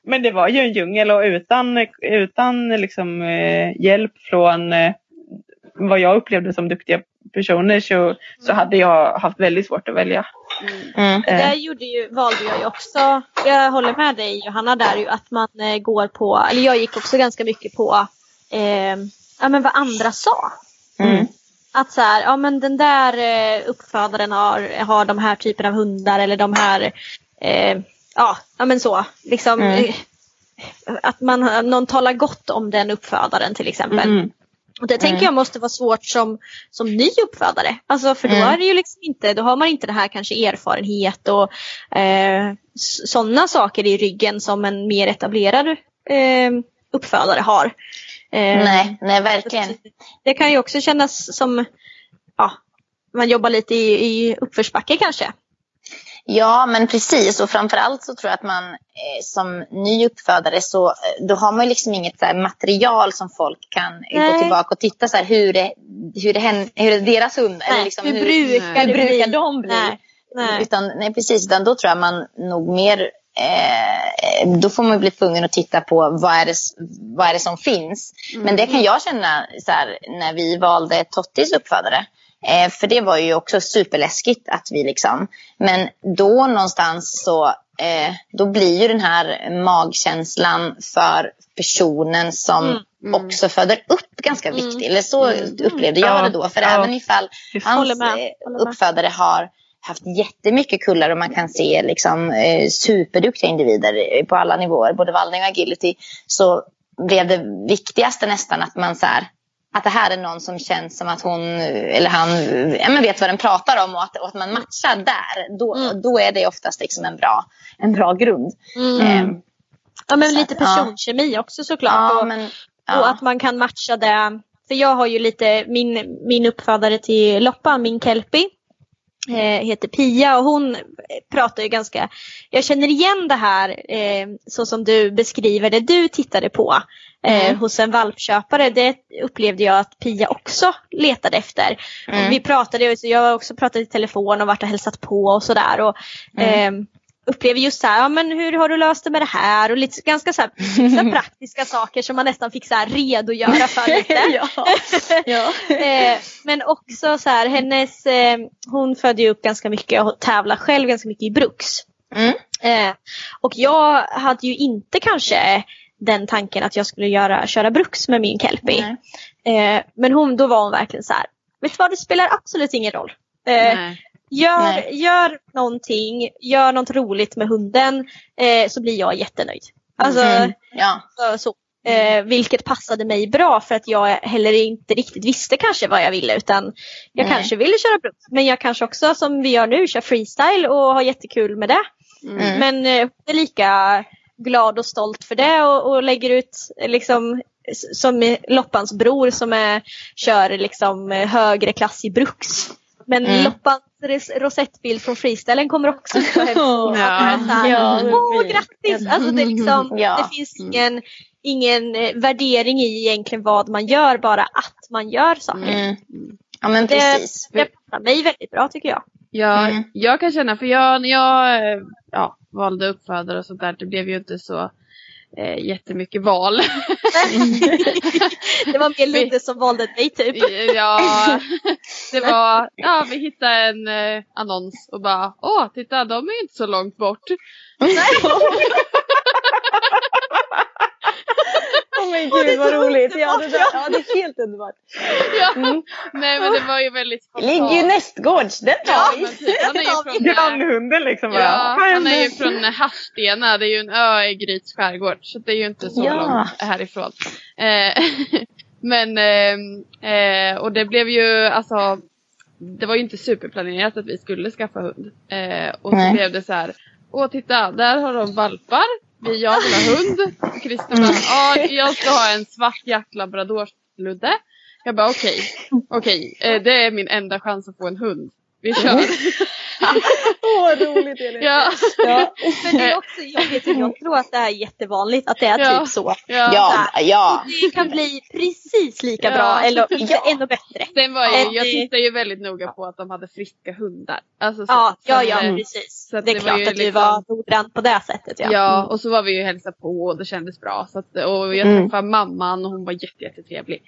[SPEAKER 3] men det var ju en djungel och utan, utan liksom, eh, hjälp från eh, vad jag upplevde som duktiga personer så, så hade jag haft väldigt svårt att välja.
[SPEAKER 2] Mm.
[SPEAKER 5] Det där gjorde ju, valde jag ju också. Jag håller med dig Johanna där ju att man eh, går på, eller jag gick också ganska mycket på eh, ja, men vad andra sa.
[SPEAKER 2] Mm.
[SPEAKER 5] Att så här, ja men den där eh, uppfödaren har, har de här typen av hundar eller de här, eh, ja, ja men så. Liksom,
[SPEAKER 2] Mm.
[SPEAKER 5] eh, att man, någon talar gott om den uppfödaren till exempel.
[SPEAKER 3] Mm.
[SPEAKER 5] Och det tänker jag måste vara svårt som, som ny uppfödare. Alltså för då
[SPEAKER 2] Mm.
[SPEAKER 5] är det ju liksom inte, då har man inte det här kanske erfarenhet och eh, sådana saker i ryggen som en mer etablerad eh, uppfödare har. Eh,
[SPEAKER 2] Nej, nej verkligen.
[SPEAKER 5] Det kan ju också kännas som, ja, man jobbar lite i, i uppförsbacke kanske.
[SPEAKER 2] Ja, men precis. Och framförallt så tror jag att man eh, som ny uppfödare så eh, då har man ju liksom inget så material som folk kan eh, gå
[SPEAKER 5] Nej.
[SPEAKER 2] tillbaka och titta så här, hur, det, hur, det hän- hur är deras hund eller
[SPEAKER 5] Nej,
[SPEAKER 2] liksom,
[SPEAKER 5] hur
[SPEAKER 2] hur,
[SPEAKER 5] brukar
[SPEAKER 2] hur
[SPEAKER 5] det
[SPEAKER 2] brukar de bli?
[SPEAKER 5] Nej, nej.
[SPEAKER 2] Utan, nej, precis. Utan då tror jag man nog mer eh, då får man bli tvungen att titta på vad är det, vad är det som finns. Men det kan jag känna så här, när vi valde Tottis uppfödare. Eh, för det var ju också superläskigt att vi liksom. Men då någonstans så eh, då blir ju den här magkänslan för personen som också föder upp ganska viktig. Eller så upplevde jag
[SPEAKER 3] Ja,
[SPEAKER 2] det då. För
[SPEAKER 3] ja.
[SPEAKER 2] även ifall hans eh, uppfödare har haft jättemycket kullar och man kan se liksom, eh, superduktiga individer eh, på alla nivåer, både vallning och agility, så blev det viktigaste nästan att man så här, att det här är någon som känns som att hon eh, eller han eh, ja, men vet vad den pratar om och att, och att man matchar där. Då,
[SPEAKER 5] Mm.
[SPEAKER 2] då är det oftast liksom en, bra, en bra grund.
[SPEAKER 5] Mm.
[SPEAKER 2] Ehm,
[SPEAKER 5] Ja men lite
[SPEAKER 2] att, ja.
[SPEAKER 5] personkemi också såklart.
[SPEAKER 2] ja,
[SPEAKER 5] och,
[SPEAKER 2] men,
[SPEAKER 5] och
[SPEAKER 2] ja.
[SPEAKER 5] att man kan matcha det. För jag har ju lite, min, min uppfödare till Loppa, min kelpie, eh, heter Pia och hon pratar ju ganska, jag känner igen det här eh, så som du beskriver det du tittade på eh,
[SPEAKER 2] Mm.
[SPEAKER 5] hos en valpköpare. Det upplevde jag att Pia också letade efter.
[SPEAKER 2] Mm.
[SPEAKER 5] Vi pratade, jag har också pratat i telefon och varit och hälsat på och sådär. Och,
[SPEAKER 2] Mm.
[SPEAKER 5] Upplever just så här, ja, men hur har du löst det med det här? Och lite ganska så här, så praktiska saker som man nästan fick så här redogöra för lite.
[SPEAKER 2] ja. ja.
[SPEAKER 5] Eh, men också så här, hennes, eh, hon födde ju upp ganska mycket och tävlar själv ganska mycket i Bruks.
[SPEAKER 2] Mm.
[SPEAKER 5] Eh, och jag hade ju inte kanske den tanken att jag skulle göra, köra Bruks med min kelpie. Eh, men hon, då var hon verkligen så här, vet du vad det spelar absolut ingen roll. Gör,
[SPEAKER 2] Nej.
[SPEAKER 5] gör någonting, gör något roligt med hunden eh, så blir jag jättenöjd. Alltså,
[SPEAKER 2] Mm. ja.
[SPEAKER 5] så, så. Eh, vilket passade mig bra för att jag heller inte riktigt visste kanske vad jag ville utan jag
[SPEAKER 2] Nej.
[SPEAKER 5] kanske ville köra bruks men jag kanske också som vi gör nu kör freestyle och har jättekul med det.
[SPEAKER 2] Mm.
[SPEAKER 5] Men eh, är lika glad och stolt för det och, och lägger ut liksom som Loppans bror som är, kör liksom högre klass i bruks. Men
[SPEAKER 2] Mm.
[SPEAKER 5] Loppans res- rosettbild från freestylen kommer också på hemsidan.
[SPEAKER 6] Ja.
[SPEAKER 2] Ja,
[SPEAKER 5] Åh, grattis! Alltså det, är liksom,
[SPEAKER 2] Ja.
[SPEAKER 5] det finns ingen, ingen eh, värdering i egentligen vad man gör, bara att man gör saker.
[SPEAKER 2] Mm. Ja men
[SPEAKER 5] Det,
[SPEAKER 2] precis.
[SPEAKER 5] det passar mig väldigt bra tycker jag.
[SPEAKER 6] Jag,
[SPEAKER 2] Mm.
[SPEAKER 6] jag kan känna, för jag, när jag eh, ja, valde uppfödare och sånt där, det blev ju inte så eh, jättemycket val.
[SPEAKER 5] det var mer Ludde som valde dig typ.
[SPEAKER 6] ja, det var, ja vi hittade en eh, annons och bara åh titta de är inte så långt bort.
[SPEAKER 2] gud vad roligt. Ja det, där, ja, det är helt underbart.
[SPEAKER 6] Ja. Nej men det var ju väldigt
[SPEAKER 2] Det ligger ju nästgårds, den
[SPEAKER 6] Ja,
[SPEAKER 2] tar
[SPEAKER 6] men
[SPEAKER 2] vi.
[SPEAKER 6] typ, han är ju från, eh,
[SPEAKER 3] Grannhunden liksom. bara,
[SPEAKER 6] Ja,
[SPEAKER 3] "Vad
[SPEAKER 6] han är ju
[SPEAKER 3] händer?"
[SPEAKER 6] från Harstena, det är ju en ö i Gryts skärgård. Så det är ju inte så
[SPEAKER 2] Ja.
[SPEAKER 6] långt härifrån. Eh, men, eh, eh, och det blev ju alltså, det var ju inte superplanerat att vi skulle skaffa hund. Eh, och så
[SPEAKER 2] Nej.
[SPEAKER 6] blev det så här, åh titta, där har de valpar. Jag vill ha hund. Christer bara, ja jag ska ha en svart jacklabradorsludde. Jag bara okej, okej, eh, det är min enda chans att få en hund. Vi kör.
[SPEAKER 2] Åh vad roligt Elin.
[SPEAKER 6] ja.
[SPEAKER 2] Ja.
[SPEAKER 5] Men det är också, jag, vet, jag tror att det är jättevanligt att det är
[SPEAKER 6] Ja.
[SPEAKER 5] typ så.
[SPEAKER 6] Ja.
[SPEAKER 2] Ja, ja.
[SPEAKER 5] Det kan bli precis lika
[SPEAKER 6] Ja.
[SPEAKER 5] bra eller
[SPEAKER 2] Ja.
[SPEAKER 5] ännu bättre.
[SPEAKER 6] Sen var ju,
[SPEAKER 5] Ja,
[SPEAKER 6] jag tittar ju väldigt noga på att de hade friska hundar. Alltså, så,
[SPEAKER 5] Ja, ja, ja
[SPEAKER 6] eh,
[SPEAKER 5] precis.
[SPEAKER 6] så
[SPEAKER 5] det är
[SPEAKER 6] det var
[SPEAKER 5] klart
[SPEAKER 6] ju
[SPEAKER 5] att du
[SPEAKER 6] liksom-
[SPEAKER 5] var noggrann på det sättet. Ja.
[SPEAKER 6] Ja, och så var vi ju och hälsade på och det kändes bra. Så att, och jag
[SPEAKER 2] Mm.
[SPEAKER 6] träffade mamman och hon var jätte, jättetrevlig.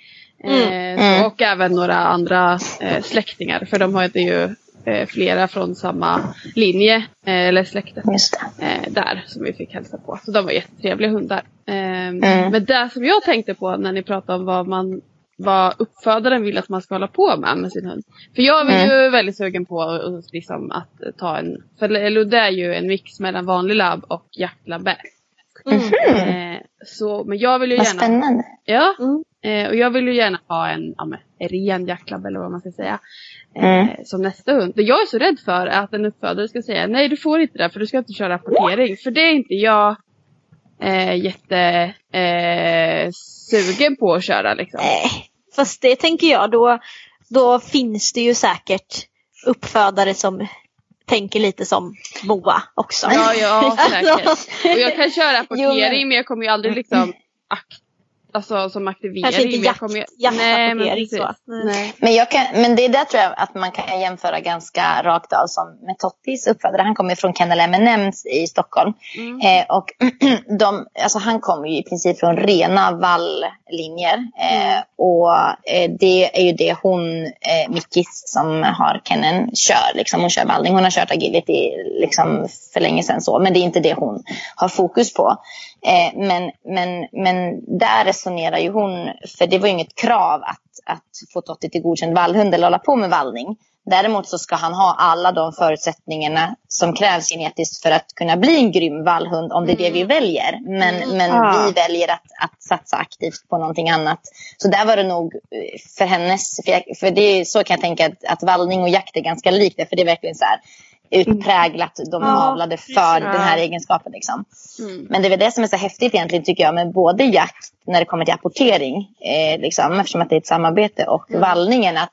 [SPEAKER 5] Mm.
[SPEAKER 6] Eh, så,
[SPEAKER 2] Mm.
[SPEAKER 6] och även några andra eh, släktingar. För de hade ju eh, flera från samma linje, eh, eller
[SPEAKER 2] det.
[SPEAKER 6] eh, där som vi fick hälsa på. Så de var jättetrevliga hundar. Eh,
[SPEAKER 2] Mm.
[SPEAKER 6] Men det som jag tänkte på när ni pratade om vad man vad uppfödaren vill att man ska hålla på med med sin hund. För jag är
[SPEAKER 2] Mm.
[SPEAKER 6] ju väldigt sugen på att, liksom, att ta en, för Ludde är ju en mix mellan vanlig labb och jaktlabbe. Eh, så, men jag vill ju
[SPEAKER 2] Vad
[SPEAKER 6] gärna
[SPEAKER 2] spännande.
[SPEAKER 6] Ja,
[SPEAKER 5] Mm.
[SPEAKER 6] Eh, och jag vill ju gärna ha en, ja, men, en ren jacklabb eller vad man ska säga. Eh,
[SPEAKER 2] Mm.
[SPEAKER 6] Som nästa hund. Det jag är så rädd för är att en uppfödare ska säga nej du får inte det för du ska inte köra rapportering. För det är inte jag eh, jätte eh, på att köra liksom.
[SPEAKER 5] Nej, fast det tänker jag då, då finns det ju säkert uppfödare som tänker lite som Moa också.
[SPEAKER 6] Ja, ja säkert.
[SPEAKER 5] Alltså,
[SPEAKER 6] Och jag kan köra rapportering
[SPEAKER 2] Jo,
[SPEAKER 6] men jag kommer ju aldrig liksom akt, alltså som aktivering.
[SPEAKER 5] Kanske inte jakt-
[SPEAKER 6] kommer Nej, men
[SPEAKER 5] så. Nej.
[SPEAKER 6] Nej.
[SPEAKER 2] Men, jag kan, men det där tror jag att man kan jämföra ganska rakt av som med Tottis uppfödare. Han kommer från Kennel M&M's i Stockholm.
[SPEAKER 6] Mm.
[SPEAKER 2] Eh, och de, alltså han kommer ju i princip från rena valllinjer. Eh,
[SPEAKER 6] Mm.
[SPEAKER 2] och eh, det är ju det hon, eh, Mickis som har Kennen, kör. Liksom. Hon kör vallning. Hon har kört agility liksom, för länge sedan. Så. Men det är inte det hon har fokus på. Eh, men, men, men där resonerar ju hon, för det var ju inget krav att, att få Totti till godkänd vallhund eller hålla på med vallning. Däremot så ska han ha alla de förutsättningarna som krävs genetiskt för att kunna bli en grym vallhund om det är det vi väljer. Men, men
[SPEAKER 3] Ah.
[SPEAKER 2] vi väljer att, att satsa aktivt på någonting annat. Så där var det nog eh, för hennes, för, jag, för det är så kan jag tänka att, att vallning och jakt är ganska likt för det är verkligen så här utpräglat, de
[SPEAKER 5] Ja,
[SPEAKER 2] avlade för den här egenskapen. Liksom.
[SPEAKER 6] Mm.
[SPEAKER 2] Men det är väl det som är så häftigt egentligen tycker jag med både jakt när det kommer till apportering, eh, liksom, eftersom att det är ett samarbete och
[SPEAKER 6] Mm.
[SPEAKER 2] vallningen. Att,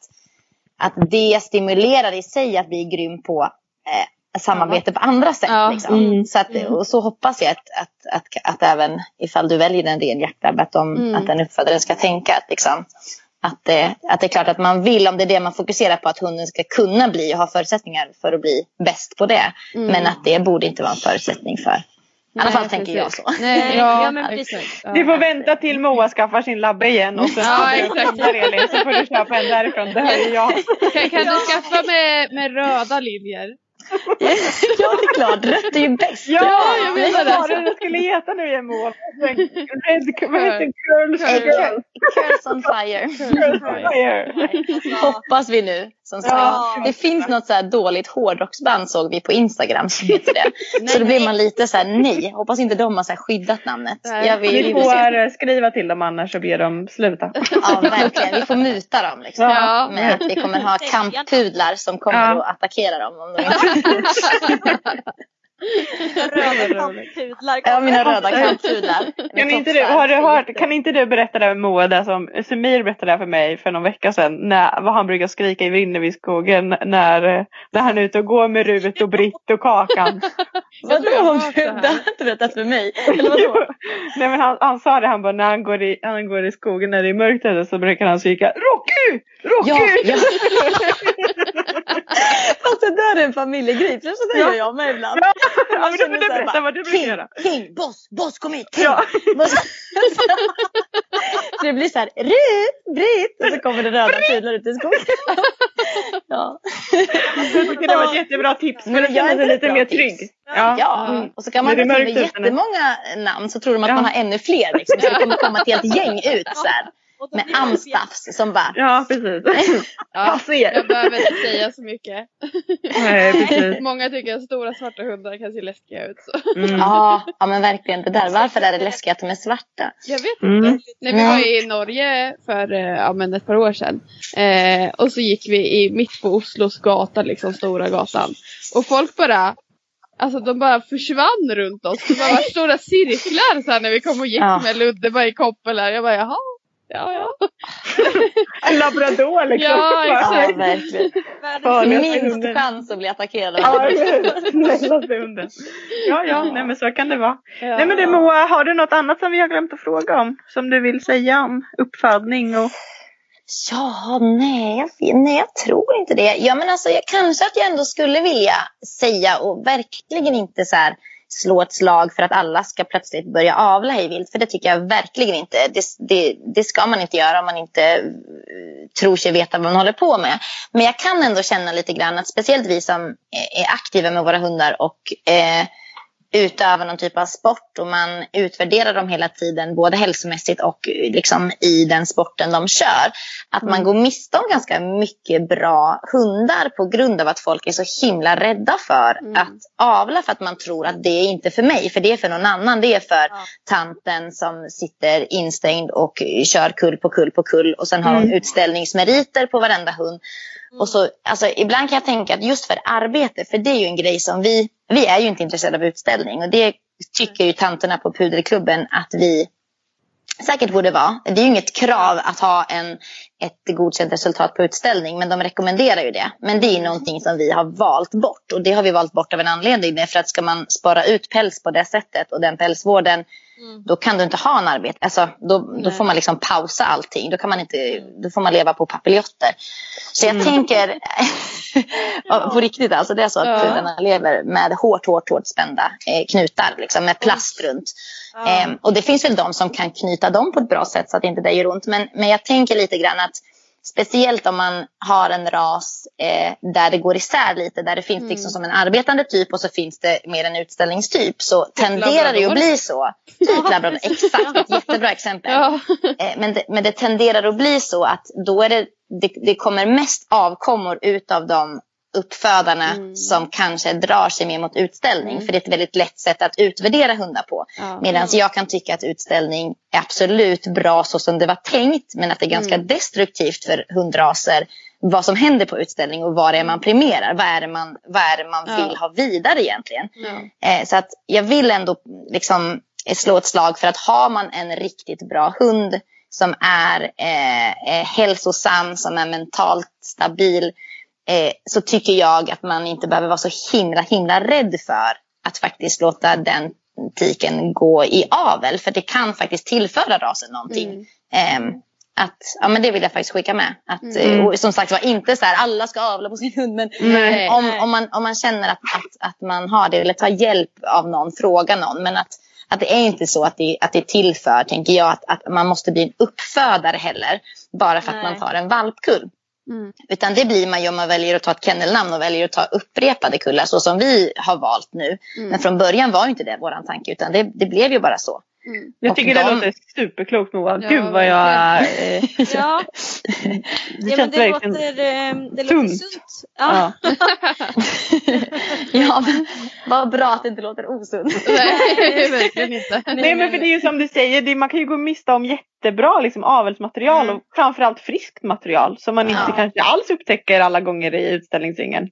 [SPEAKER 2] att det stimulerar i sig att bli grym på eh, samarbete på andra sätt.
[SPEAKER 6] Ja.
[SPEAKER 2] Liksom.
[SPEAKER 6] Mm.
[SPEAKER 2] Så, att, och så hoppas jag att, att, att, att även ifall du väljer en ren jaktlab att, de,
[SPEAKER 6] Mm.
[SPEAKER 2] att den uppfödaren ska tänka att, liksom, att, det, att det är klart att man vill, om det är det man fokuserar på, att hunden ska kunna bli och ha förutsättningar för att bli bäst på det.
[SPEAKER 6] Mm.
[SPEAKER 2] Men att det borde inte vara en förutsättning för i alla fall tänker jag så.
[SPEAKER 6] Nej,
[SPEAKER 5] Ja,
[SPEAKER 6] ja,
[SPEAKER 5] men
[SPEAKER 6] precis.
[SPEAKER 3] Du får vänta till Moa skaffar sin labbe igen och sen
[SPEAKER 6] Ja, exakt.
[SPEAKER 3] Elin så får du köpa en därifrån. Det här är jag.
[SPEAKER 6] Kan, kan du skaffa med, med röda linjer?
[SPEAKER 2] Ja, det är klart. Rött är ju bäst.
[SPEAKER 6] Ja, jag menar
[SPEAKER 3] Vad var det
[SPEAKER 6] det.
[SPEAKER 3] den skulle heta nu Moa? Red, vad heter det? Curls
[SPEAKER 2] on fire.
[SPEAKER 3] Curls on fire.
[SPEAKER 2] Hoppas vi nu. Som sagt.
[SPEAKER 5] Ja.
[SPEAKER 2] Det finns något så här dåligt hårdrocksband såg vi på Instagram som heter det. så då blir man lite så här, nej. Hoppas inte de har så här skyddat namnet. Jag vill
[SPEAKER 3] Vi får eh, skriva till dem annars och be dem sluta.
[SPEAKER 2] Ja, verkligen. Vi får muta dem. Liksom.
[SPEAKER 6] Ja.
[SPEAKER 2] Med att vi kommer ha kamppudlar som kommer
[SPEAKER 3] Ja.
[SPEAKER 2] och attackera dem. Om de inte...
[SPEAKER 5] Röda kamppudlar
[SPEAKER 2] Ja, mina röda kamppudlar.
[SPEAKER 3] Kan inte, du, har du hört, kan inte du berätta det med Moa, det som Semir berättade för mig för någon vecka sedan, när, vad han brukar skrika i Vrinneviskogen när, när han är ute och går med Rut och Britt och Kakan.
[SPEAKER 2] Vadå?
[SPEAKER 6] jag har
[SPEAKER 2] Det
[SPEAKER 6] det
[SPEAKER 2] har inte berättat för mig. Eller vadå?
[SPEAKER 3] Nej men han, han sa det, han bara när han går i, han går i skogen när det är mörkt ute så brukar han skrika Rocky! Rocky!
[SPEAKER 2] Ja, ja. Fast det där är en familjegrej. För så där gör jag med ibland.
[SPEAKER 3] Ja,
[SPEAKER 2] Man
[SPEAKER 3] men du
[SPEAKER 2] känner
[SPEAKER 3] får
[SPEAKER 2] här
[SPEAKER 3] berätta vad du brukar
[SPEAKER 2] King,
[SPEAKER 3] göra.
[SPEAKER 2] King, boss, boss kom hit, King.
[SPEAKER 3] Ja.
[SPEAKER 2] Så det blir så här, Britt, Britt! Och så kommer det röda pudlar ut i skogen.
[SPEAKER 3] ja. Jag tycker det var ett jättebra tips. För att känna sig lite mer trygg.
[SPEAKER 2] Ja. ja. Mm. Och så kan man ha jättemånga namn så tror de att ja. man har ännu fler. Liksom. Så det kommer komma ett helt gäng ut. Så här med amstaffs som bara...
[SPEAKER 3] Ja, precis.
[SPEAKER 6] ja, jag behöver inte säga så mycket. Nej, precis. Många tycker att stora svarta hundar kan se läskiga ut. Så.
[SPEAKER 2] Mm. Ja, ja, men verkligen. Det där. Varför är det läskigt att de är svarta?
[SPEAKER 6] Jag vet mm. inte. Mm. När vi var i Norge för eh, ja, men ett par år sedan. Eh, och så gick vi i mitt på Oslos gata, liksom stora gatan. Och folk bara Alltså de bara försvann runt oss. Det var stora cirklar så här, när vi kom och gick ja. med Ludde bara i koppel här. Jag bara jaha, Ja, ja.
[SPEAKER 3] En labrador liksom.
[SPEAKER 2] Ja, exakt. Ja, verkligen. Minst chans att bli attackerad
[SPEAKER 3] ja, Ja, ja, nej men så kan det vara. Ja. Nej men du Moa, har du något annat som vi har glömt att fråga om? Som du vill säga om uppfödning och
[SPEAKER 2] Ja, nej, nej, jag tror inte det. Ja, men alltså, jag, kanske att jag ändå skulle vilja säga och verkligen inte så här slå ett slag för att alla ska plötsligt börja avla hejvilt. För det tycker jag verkligen inte. Det, det, det, ska man inte göra om man inte eh, tror sig veta vad man håller på med. Men jag kan ändå känna lite grann att speciellt vi som eh, är aktiva med våra hundar och eh, utövar någon typ av sport och man utvärderar dem hela tiden både hälsomässigt och liksom i den sporten de kör. Att man mm. går miste om ganska mycket bra hundar på grund av att folk är så himla rädda för mm. att avla för att man tror att det är inte för mig, för det är för någon annan. Det är för ja. tanten som sitter instängd och kör kull på kull på kull och sen har mm. de utställningsmeriter på varenda hund. Och så, alltså, ibland kan jag tänka att just för arbete, för det är ju en grej som vi, vi är ju inte intresserade av utställning och det tycker ju tanterna på pudelklubben att vi säkert borde vara. Det är ju inget krav att ha en, ett godkänt resultat på utställning men de rekommenderar ju det. Men det är någonting som vi har valt bort och det har vi valt bort av en anledning. För att ska man spara ut päls på det sättet och den pälsvården Mm. Då kan du inte ha en arbete. Alltså, då, då får man liksom pausa allting. Då, kan man inte, då får man leva på papiljotter. Så jag mm. tänker, på riktigt alltså, det är så att ja. lever med hårt, hårt, hårt spända eh, knutar. Liksom, med plast runt. Ja. Eh, och det finns väl de som kan knyta dem på ett bra sätt så att inte det gör ont. Men, men jag tänker lite grann att Speciellt om man har en ras eh, där det går isär lite. Där det finns liksom mm. liksom som en arbetande typ och så finns det mer en utställningstyp. Så typ tenderar det att bli så. Typ labrador, exakt. Jättebra exempel. Ja. Eh, men, det, men det tenderar att bli så att då är det, det, det kommer mest avkommor utav de uppfödarna mm. som kanske drar sig mer mot utställning. Mm. För det är ett väldigt lätt sätt att utvärdera hundar på. Ja. Medan mm. jag kan tycka att utställning är absolut bra så som det var tänkt. Men att det är ganska mm. destruktivt för hundraser vad som händer på utställning och vad det är man premierar. Vad är det man, vad är man ja. vill ha vidare egentligen. Eh, så att jag vill ändå liksom slå ett slag för att har man en riktigt bra hund som är eh, eh hälsosam, som är mentalt stabil eh, så tycker jag att man inte behöver vara så himla himla rädd för att faktiskt låta den tiken gå i avel. För det kan faktiskt tillföra rasen någonting. Mm. Eh, att, ja, men det vill jag faktiskt skicka med. Att, mm. och som sagt var inte så här alla ska avla på sin hund. Men mm. om, om, man, om man känner att, att, att man har det eller tar hjälp av någon, fråga någon. Men att, att det är inte så att det, att det tillför, tänker jag, att, att man måste bli en uppfödare heller. Bara för att Nej. man tar en valpkull. Mm. Utan det blir man ju om man väljer att ta ett kennelnamn och väljer att ta upprepade kullar så som vi har valt nu. Mm. Men från början var inte det vår tanke utan det, det blev ju bara så.
[SPEAKER 3] Mm. Jag tycker de... det låter superklokt Moa. Ja, Gud vad jag...
[SPEAKER 5] Eh, ja. det ja, känns det verkligen låter, eh, det låter sunt. Ja.
[SPEAKER 2] Ja. ja, men vad bra att det inte låter osunt.
[SPEAKER 6] Nej, verkligen inte.
[SPEAKER 3] Nej, men för det är ju som du säger, det, man kan ju gå miste om jättebra liksom, avelsmaterial mm. och framförallt friskt material som man inte kanske alls upptäcker alla gånger i utställningsringen.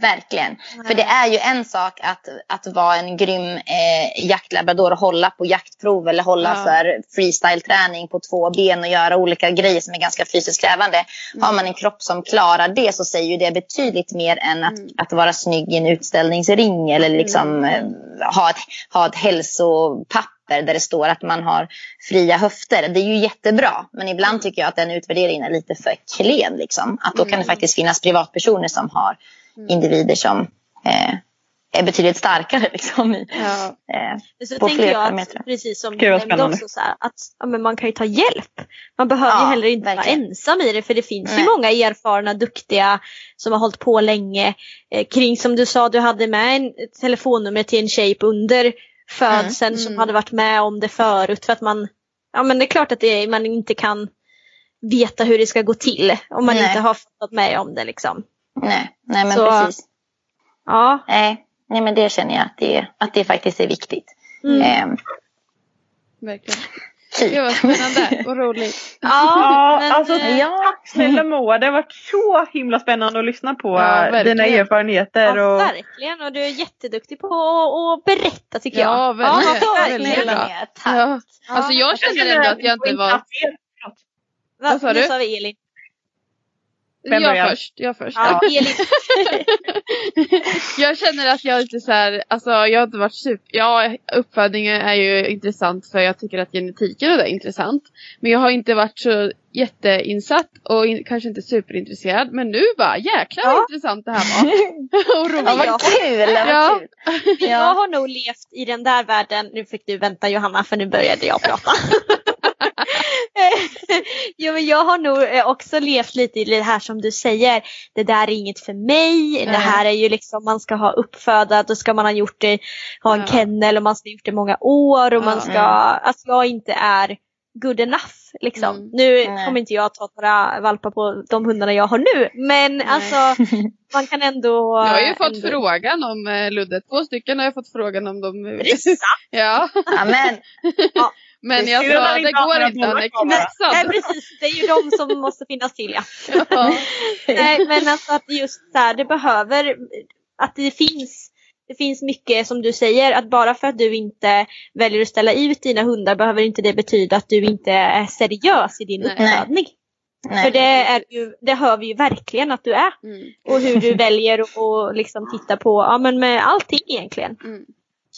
[SPEAKER 2] Verkligen. Mm. För det är ju en sak att, att vara en grym eh, jaktlabrador och hålla på jaktprov eller hålla ja. för freestyle-träning på två ben och göra olika grejer som är ganska fysiskt krävande. Mm. Har man en kropp som klarar det så säger ju det betydligt mer än att, mm. att vara snygg i en utställningsring eller liksom mm. eh, ha, ett, ha ett hälsopapper där det står att man har fria höfter. Det är ju jättebra. Men ibland mm. tycker jag att den utvärderingen är lite för klen. Liksom. Att då kan det mm. faktiskt finnas privatpersoner som har Mm. Individer som eh, är betydligt starkare. Liksom, i,
[SPEAKER 6] Ja.
[SPEAKER 2] eh,
[SPEAKER 5] Så
[SPEAKER 2] på
[SPEAKER 5] tänker
[SPEAKER 2] fler
[SPEAKER 5] jag att, precis som
[SPEAKER 3] Gud,
[SPEAKER 5] du nämnde också, så här, att ja, men man kan ju ta hjälp. Man behöver ju
[SPEAKER 2] Ja,
[SPEAKER 5] heller inte
[SPEAKER 2] verkligen.
[SPEAKER 5] vara ensam i det för det finns
[SPEAKER 2] Nej.
[SPEAKER 5] ju många erfarna, duktiga som har hållit på länge. Eh, kring som du sa, du hade med en, ett telefonnummer till en tjej under födseln som
[SPEAKER 6] Mm.
[SPEAKER 5] hade varit med om det förut för att man, ja men det är klart att det, man inte kan veta hur det ska gå till om man
[SPEAKER 2] Nej.
[SPEAKER 5] inte har fått med om det liksom.
[SPEAKER 2] Nej, nej men
[SPEAKER 5] Så-
[SPEAKER 2] precis.
[SPEAKER 5] Ja,
[SPEAKER 2] Nej, nej, men det känner jag att det, att det faktiskt är viktigt.
[SPEAKER 5] Mm.
[SPEAKER 2] Eh,
[SPEAKER 6] Verkligen.
[SPEAKER 2] typ.
[SPEAKER 6] Det var spännande och roligt.
[SPEAKER 3] Ja,
[SPEAKER 5] men,
[SPEAKER 3] alltså
[SPEAKER 5] eh,
[SPEAKER 2] Ja.
[SPEAKER 3] tack snälla Moa. Det har varit så himla spännande att lyssna på
[SPEAKER 6] Ja,
[SPEAKER 3] eh,
[SPEAKER 6] verkligen.
[SPEAKER 3] dina erfarenheter.
[SPEAKER 5] Ja,
[SPEAKER 3] Och...
[SPEAKER 5] verkligen. Och du är jätteduktig på att, berätta tycker jag.
[SPEAKER 6] Ja, väldigt,
[SPEAKER 5] Ja, verkligen.
[SPEAKER 2] Ner, tack.
[SPEAKER 6] Ja. Alltså jag känner ändå att jag inte var...
[SPEAKER 5] Va,
[SPEAKER 6] Vad sa
[SPEAKER 5] nu
[SPEAKER 6] du?
[SPEAKER 5] sa vi Elin.
[SPEAKER 3] Vem
[SPEAKER 6] Jag
[SPEAKER 3] börjar?
[SPEAKER 6] först, jag först.
[SPEAKER 5] Ja,
[SPEAKER 6] jag känner att jag inte så här, alltså jag har inte varit super, ja uppfödningen är ju intressant för jag tycker att genetiken är intressant. Men jag har inte varit så jätteinsatt och in, kanske inte superintresserad. Men nu bara jäklar vad
[SPEAKER 5] Ja.
[SPEAKER 6] intressant det här var. och
[SPEAKER 2] Ja, vad kul! Vad
[SPEAKER 6] Ja.
[SPEAKER 2] kul.
[SPEAKER 5] Jag
[SPEAKER 2] Ja.
[SPEAKER 5] har nog levt i den där världen. Nu fick du vänta Johanna för nu började jag prata. jo, men jag har nog eh, också levt lite i det här som du säger. Det där är inget för mig. Det här är ju liksom man ska ha uppföda. Då ska man ha gjort det, ha en
[SPEAKER 6] Ja.
[SPEAKER 5] kennel och man ska ha gjort det många år. Och man
[SPEAKER 6] Ja.
[SPEAKER 5] ska, att jag inte är good enough. Liksom.
[SPEAKER 6] Mm.
[SPEAKER 5] Nu
[SPEAKER 2] Nej.
[SPEAKER 5] kommer inte jag ta några valpar på de hundarna jag har nu. Men alltså man kan ändå...
[SPEAKER 6] Jag har ju fått
[SPEAKER 5] ändå...
[SPEAKER 6] frågan om eh, Ludde. Två stycken har jag fått frågan om dem.
[SPEAKER 5] Är det sant?
[SPEAKER 6] ja.
[SPEAKER 2] Amen.
[SPEAKER 6] Men jag sa
[SPEAKER 3] man
[SPEAKER 6] det går inte, han är
[SPEAKER 3] va?
[SPEAKER 5] Nej precis, det är ju de som måste finnas till ja.
[SPEAKER 6] Ja.
[SPEAKER 5] Nej men alltså att just så här, det behöver, att det finns, det finns mycket som du säger att bara för att du inte väljer att ställa ut dina hundar behöver inte det betyda att du inte är seriös i din
[SPEAKER 6] Nej.
[SPEAKER 5] uppfödning.
[SPEAKER 2] Nej.
[SPEAKER 5] För det, är ju, det hör vi ju verkligen att du är.
[SPEAKER 6] Mm.
[SPEAKER 5] Och hur du väljer att och liksom titta på, ja men med allting egentligen.
[SPEAKER 6] Mm.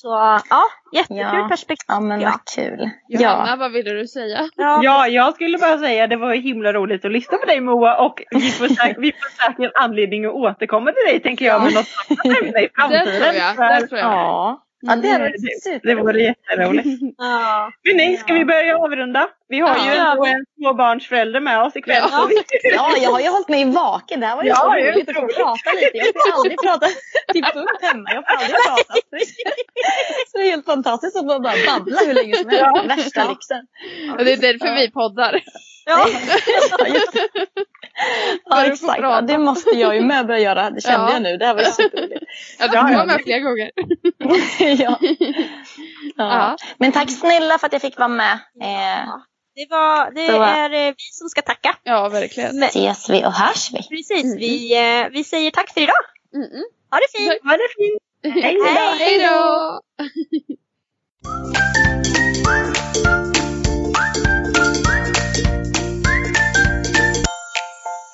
[SPEAKER 5] Så ja, jättekul
[SPEAKER 2] Ja.
[SPEAKER 5] perspektiv.
[SPEAKER 2] Ja, men vad kul.
[SPEAKER 6] Johanna,
[SPEAKER 2] Ja.
[SPEAKER 6] vad ville du säga?
[SPEAKER 5] Ja.
[SPEAKER 3] Ja, jag skulle bara säga det var himla roligt att lyssna på dig Moa och vi får, säkert, vi får säkert anledning att återkomma till dig tänker jag med något annat ämne i framtiden.
[SPEAKER 6] Det tror jag,
[SPEAKER 3] För-
[SPEAKER 6] det tror jag.
[SPEAKER 2] Ja. Ja, det hade
[SPEAKER 3] Det, det vore jätteroligt.
[SPEAKER 5] Ja.
[SPEAKER 3] Men nej, ska vi börja avrunda? Vi har ju
[SPEAKER 6] Ja.
[SPEAKER 3] ändå en småbarnsförälder med oss ikväll.
[SPEAKER 6] Ja.
[SPEAKER 2] Ja, jag har ju hållit mig vaken. Det här var ju
[SPEAKER 3] Ja,
[SPEAKER 2] så roligt att få prata lite. Jag får aldrig prata till punkt hemma. Jag får aldrig prata. Så det är helt fantastiskt att bara babbla hur länge som helst.
[SPEAKER 3] Ja.
[SPEAKER 2] Värsta lyxen.
[SPEAKER 6] Och det är därför vi poddar.
[SPEAKER 5] Ja.
[SPEAKER 2] Ja, exakt. Ja, det måste jag ju med börja göra. Det kände
[SPEAKER 6] Ja.
[SPEAKER 2] jag nu. Det här var ju superroligt.
[SPEAKER 6] Ja, du får vara med fler gånger. ja.
[SPEAKER 2] Ja. Men tack snälla för att jag fick vara med. Eh,
[SPEAKER 5] Det, var, det
[SPEAKER 2] Så-
[SPEAKER 5] är eh, vi som ska tacka.
[SPEAKER 6] Ja, verkligen.
[SPEAKER 5] Men,
[SPEAKER 2] ses vi och hörs vi.
[SPEAKER 5] precis, vi, eh, vi säger tack för idag.
[SPEAKER 6] Mm-mm.
[SPEAKER 5] Ha det fint!
[SPEAKER 3] ha det fint. Hej då.
[SPEAKER 6] Hej då!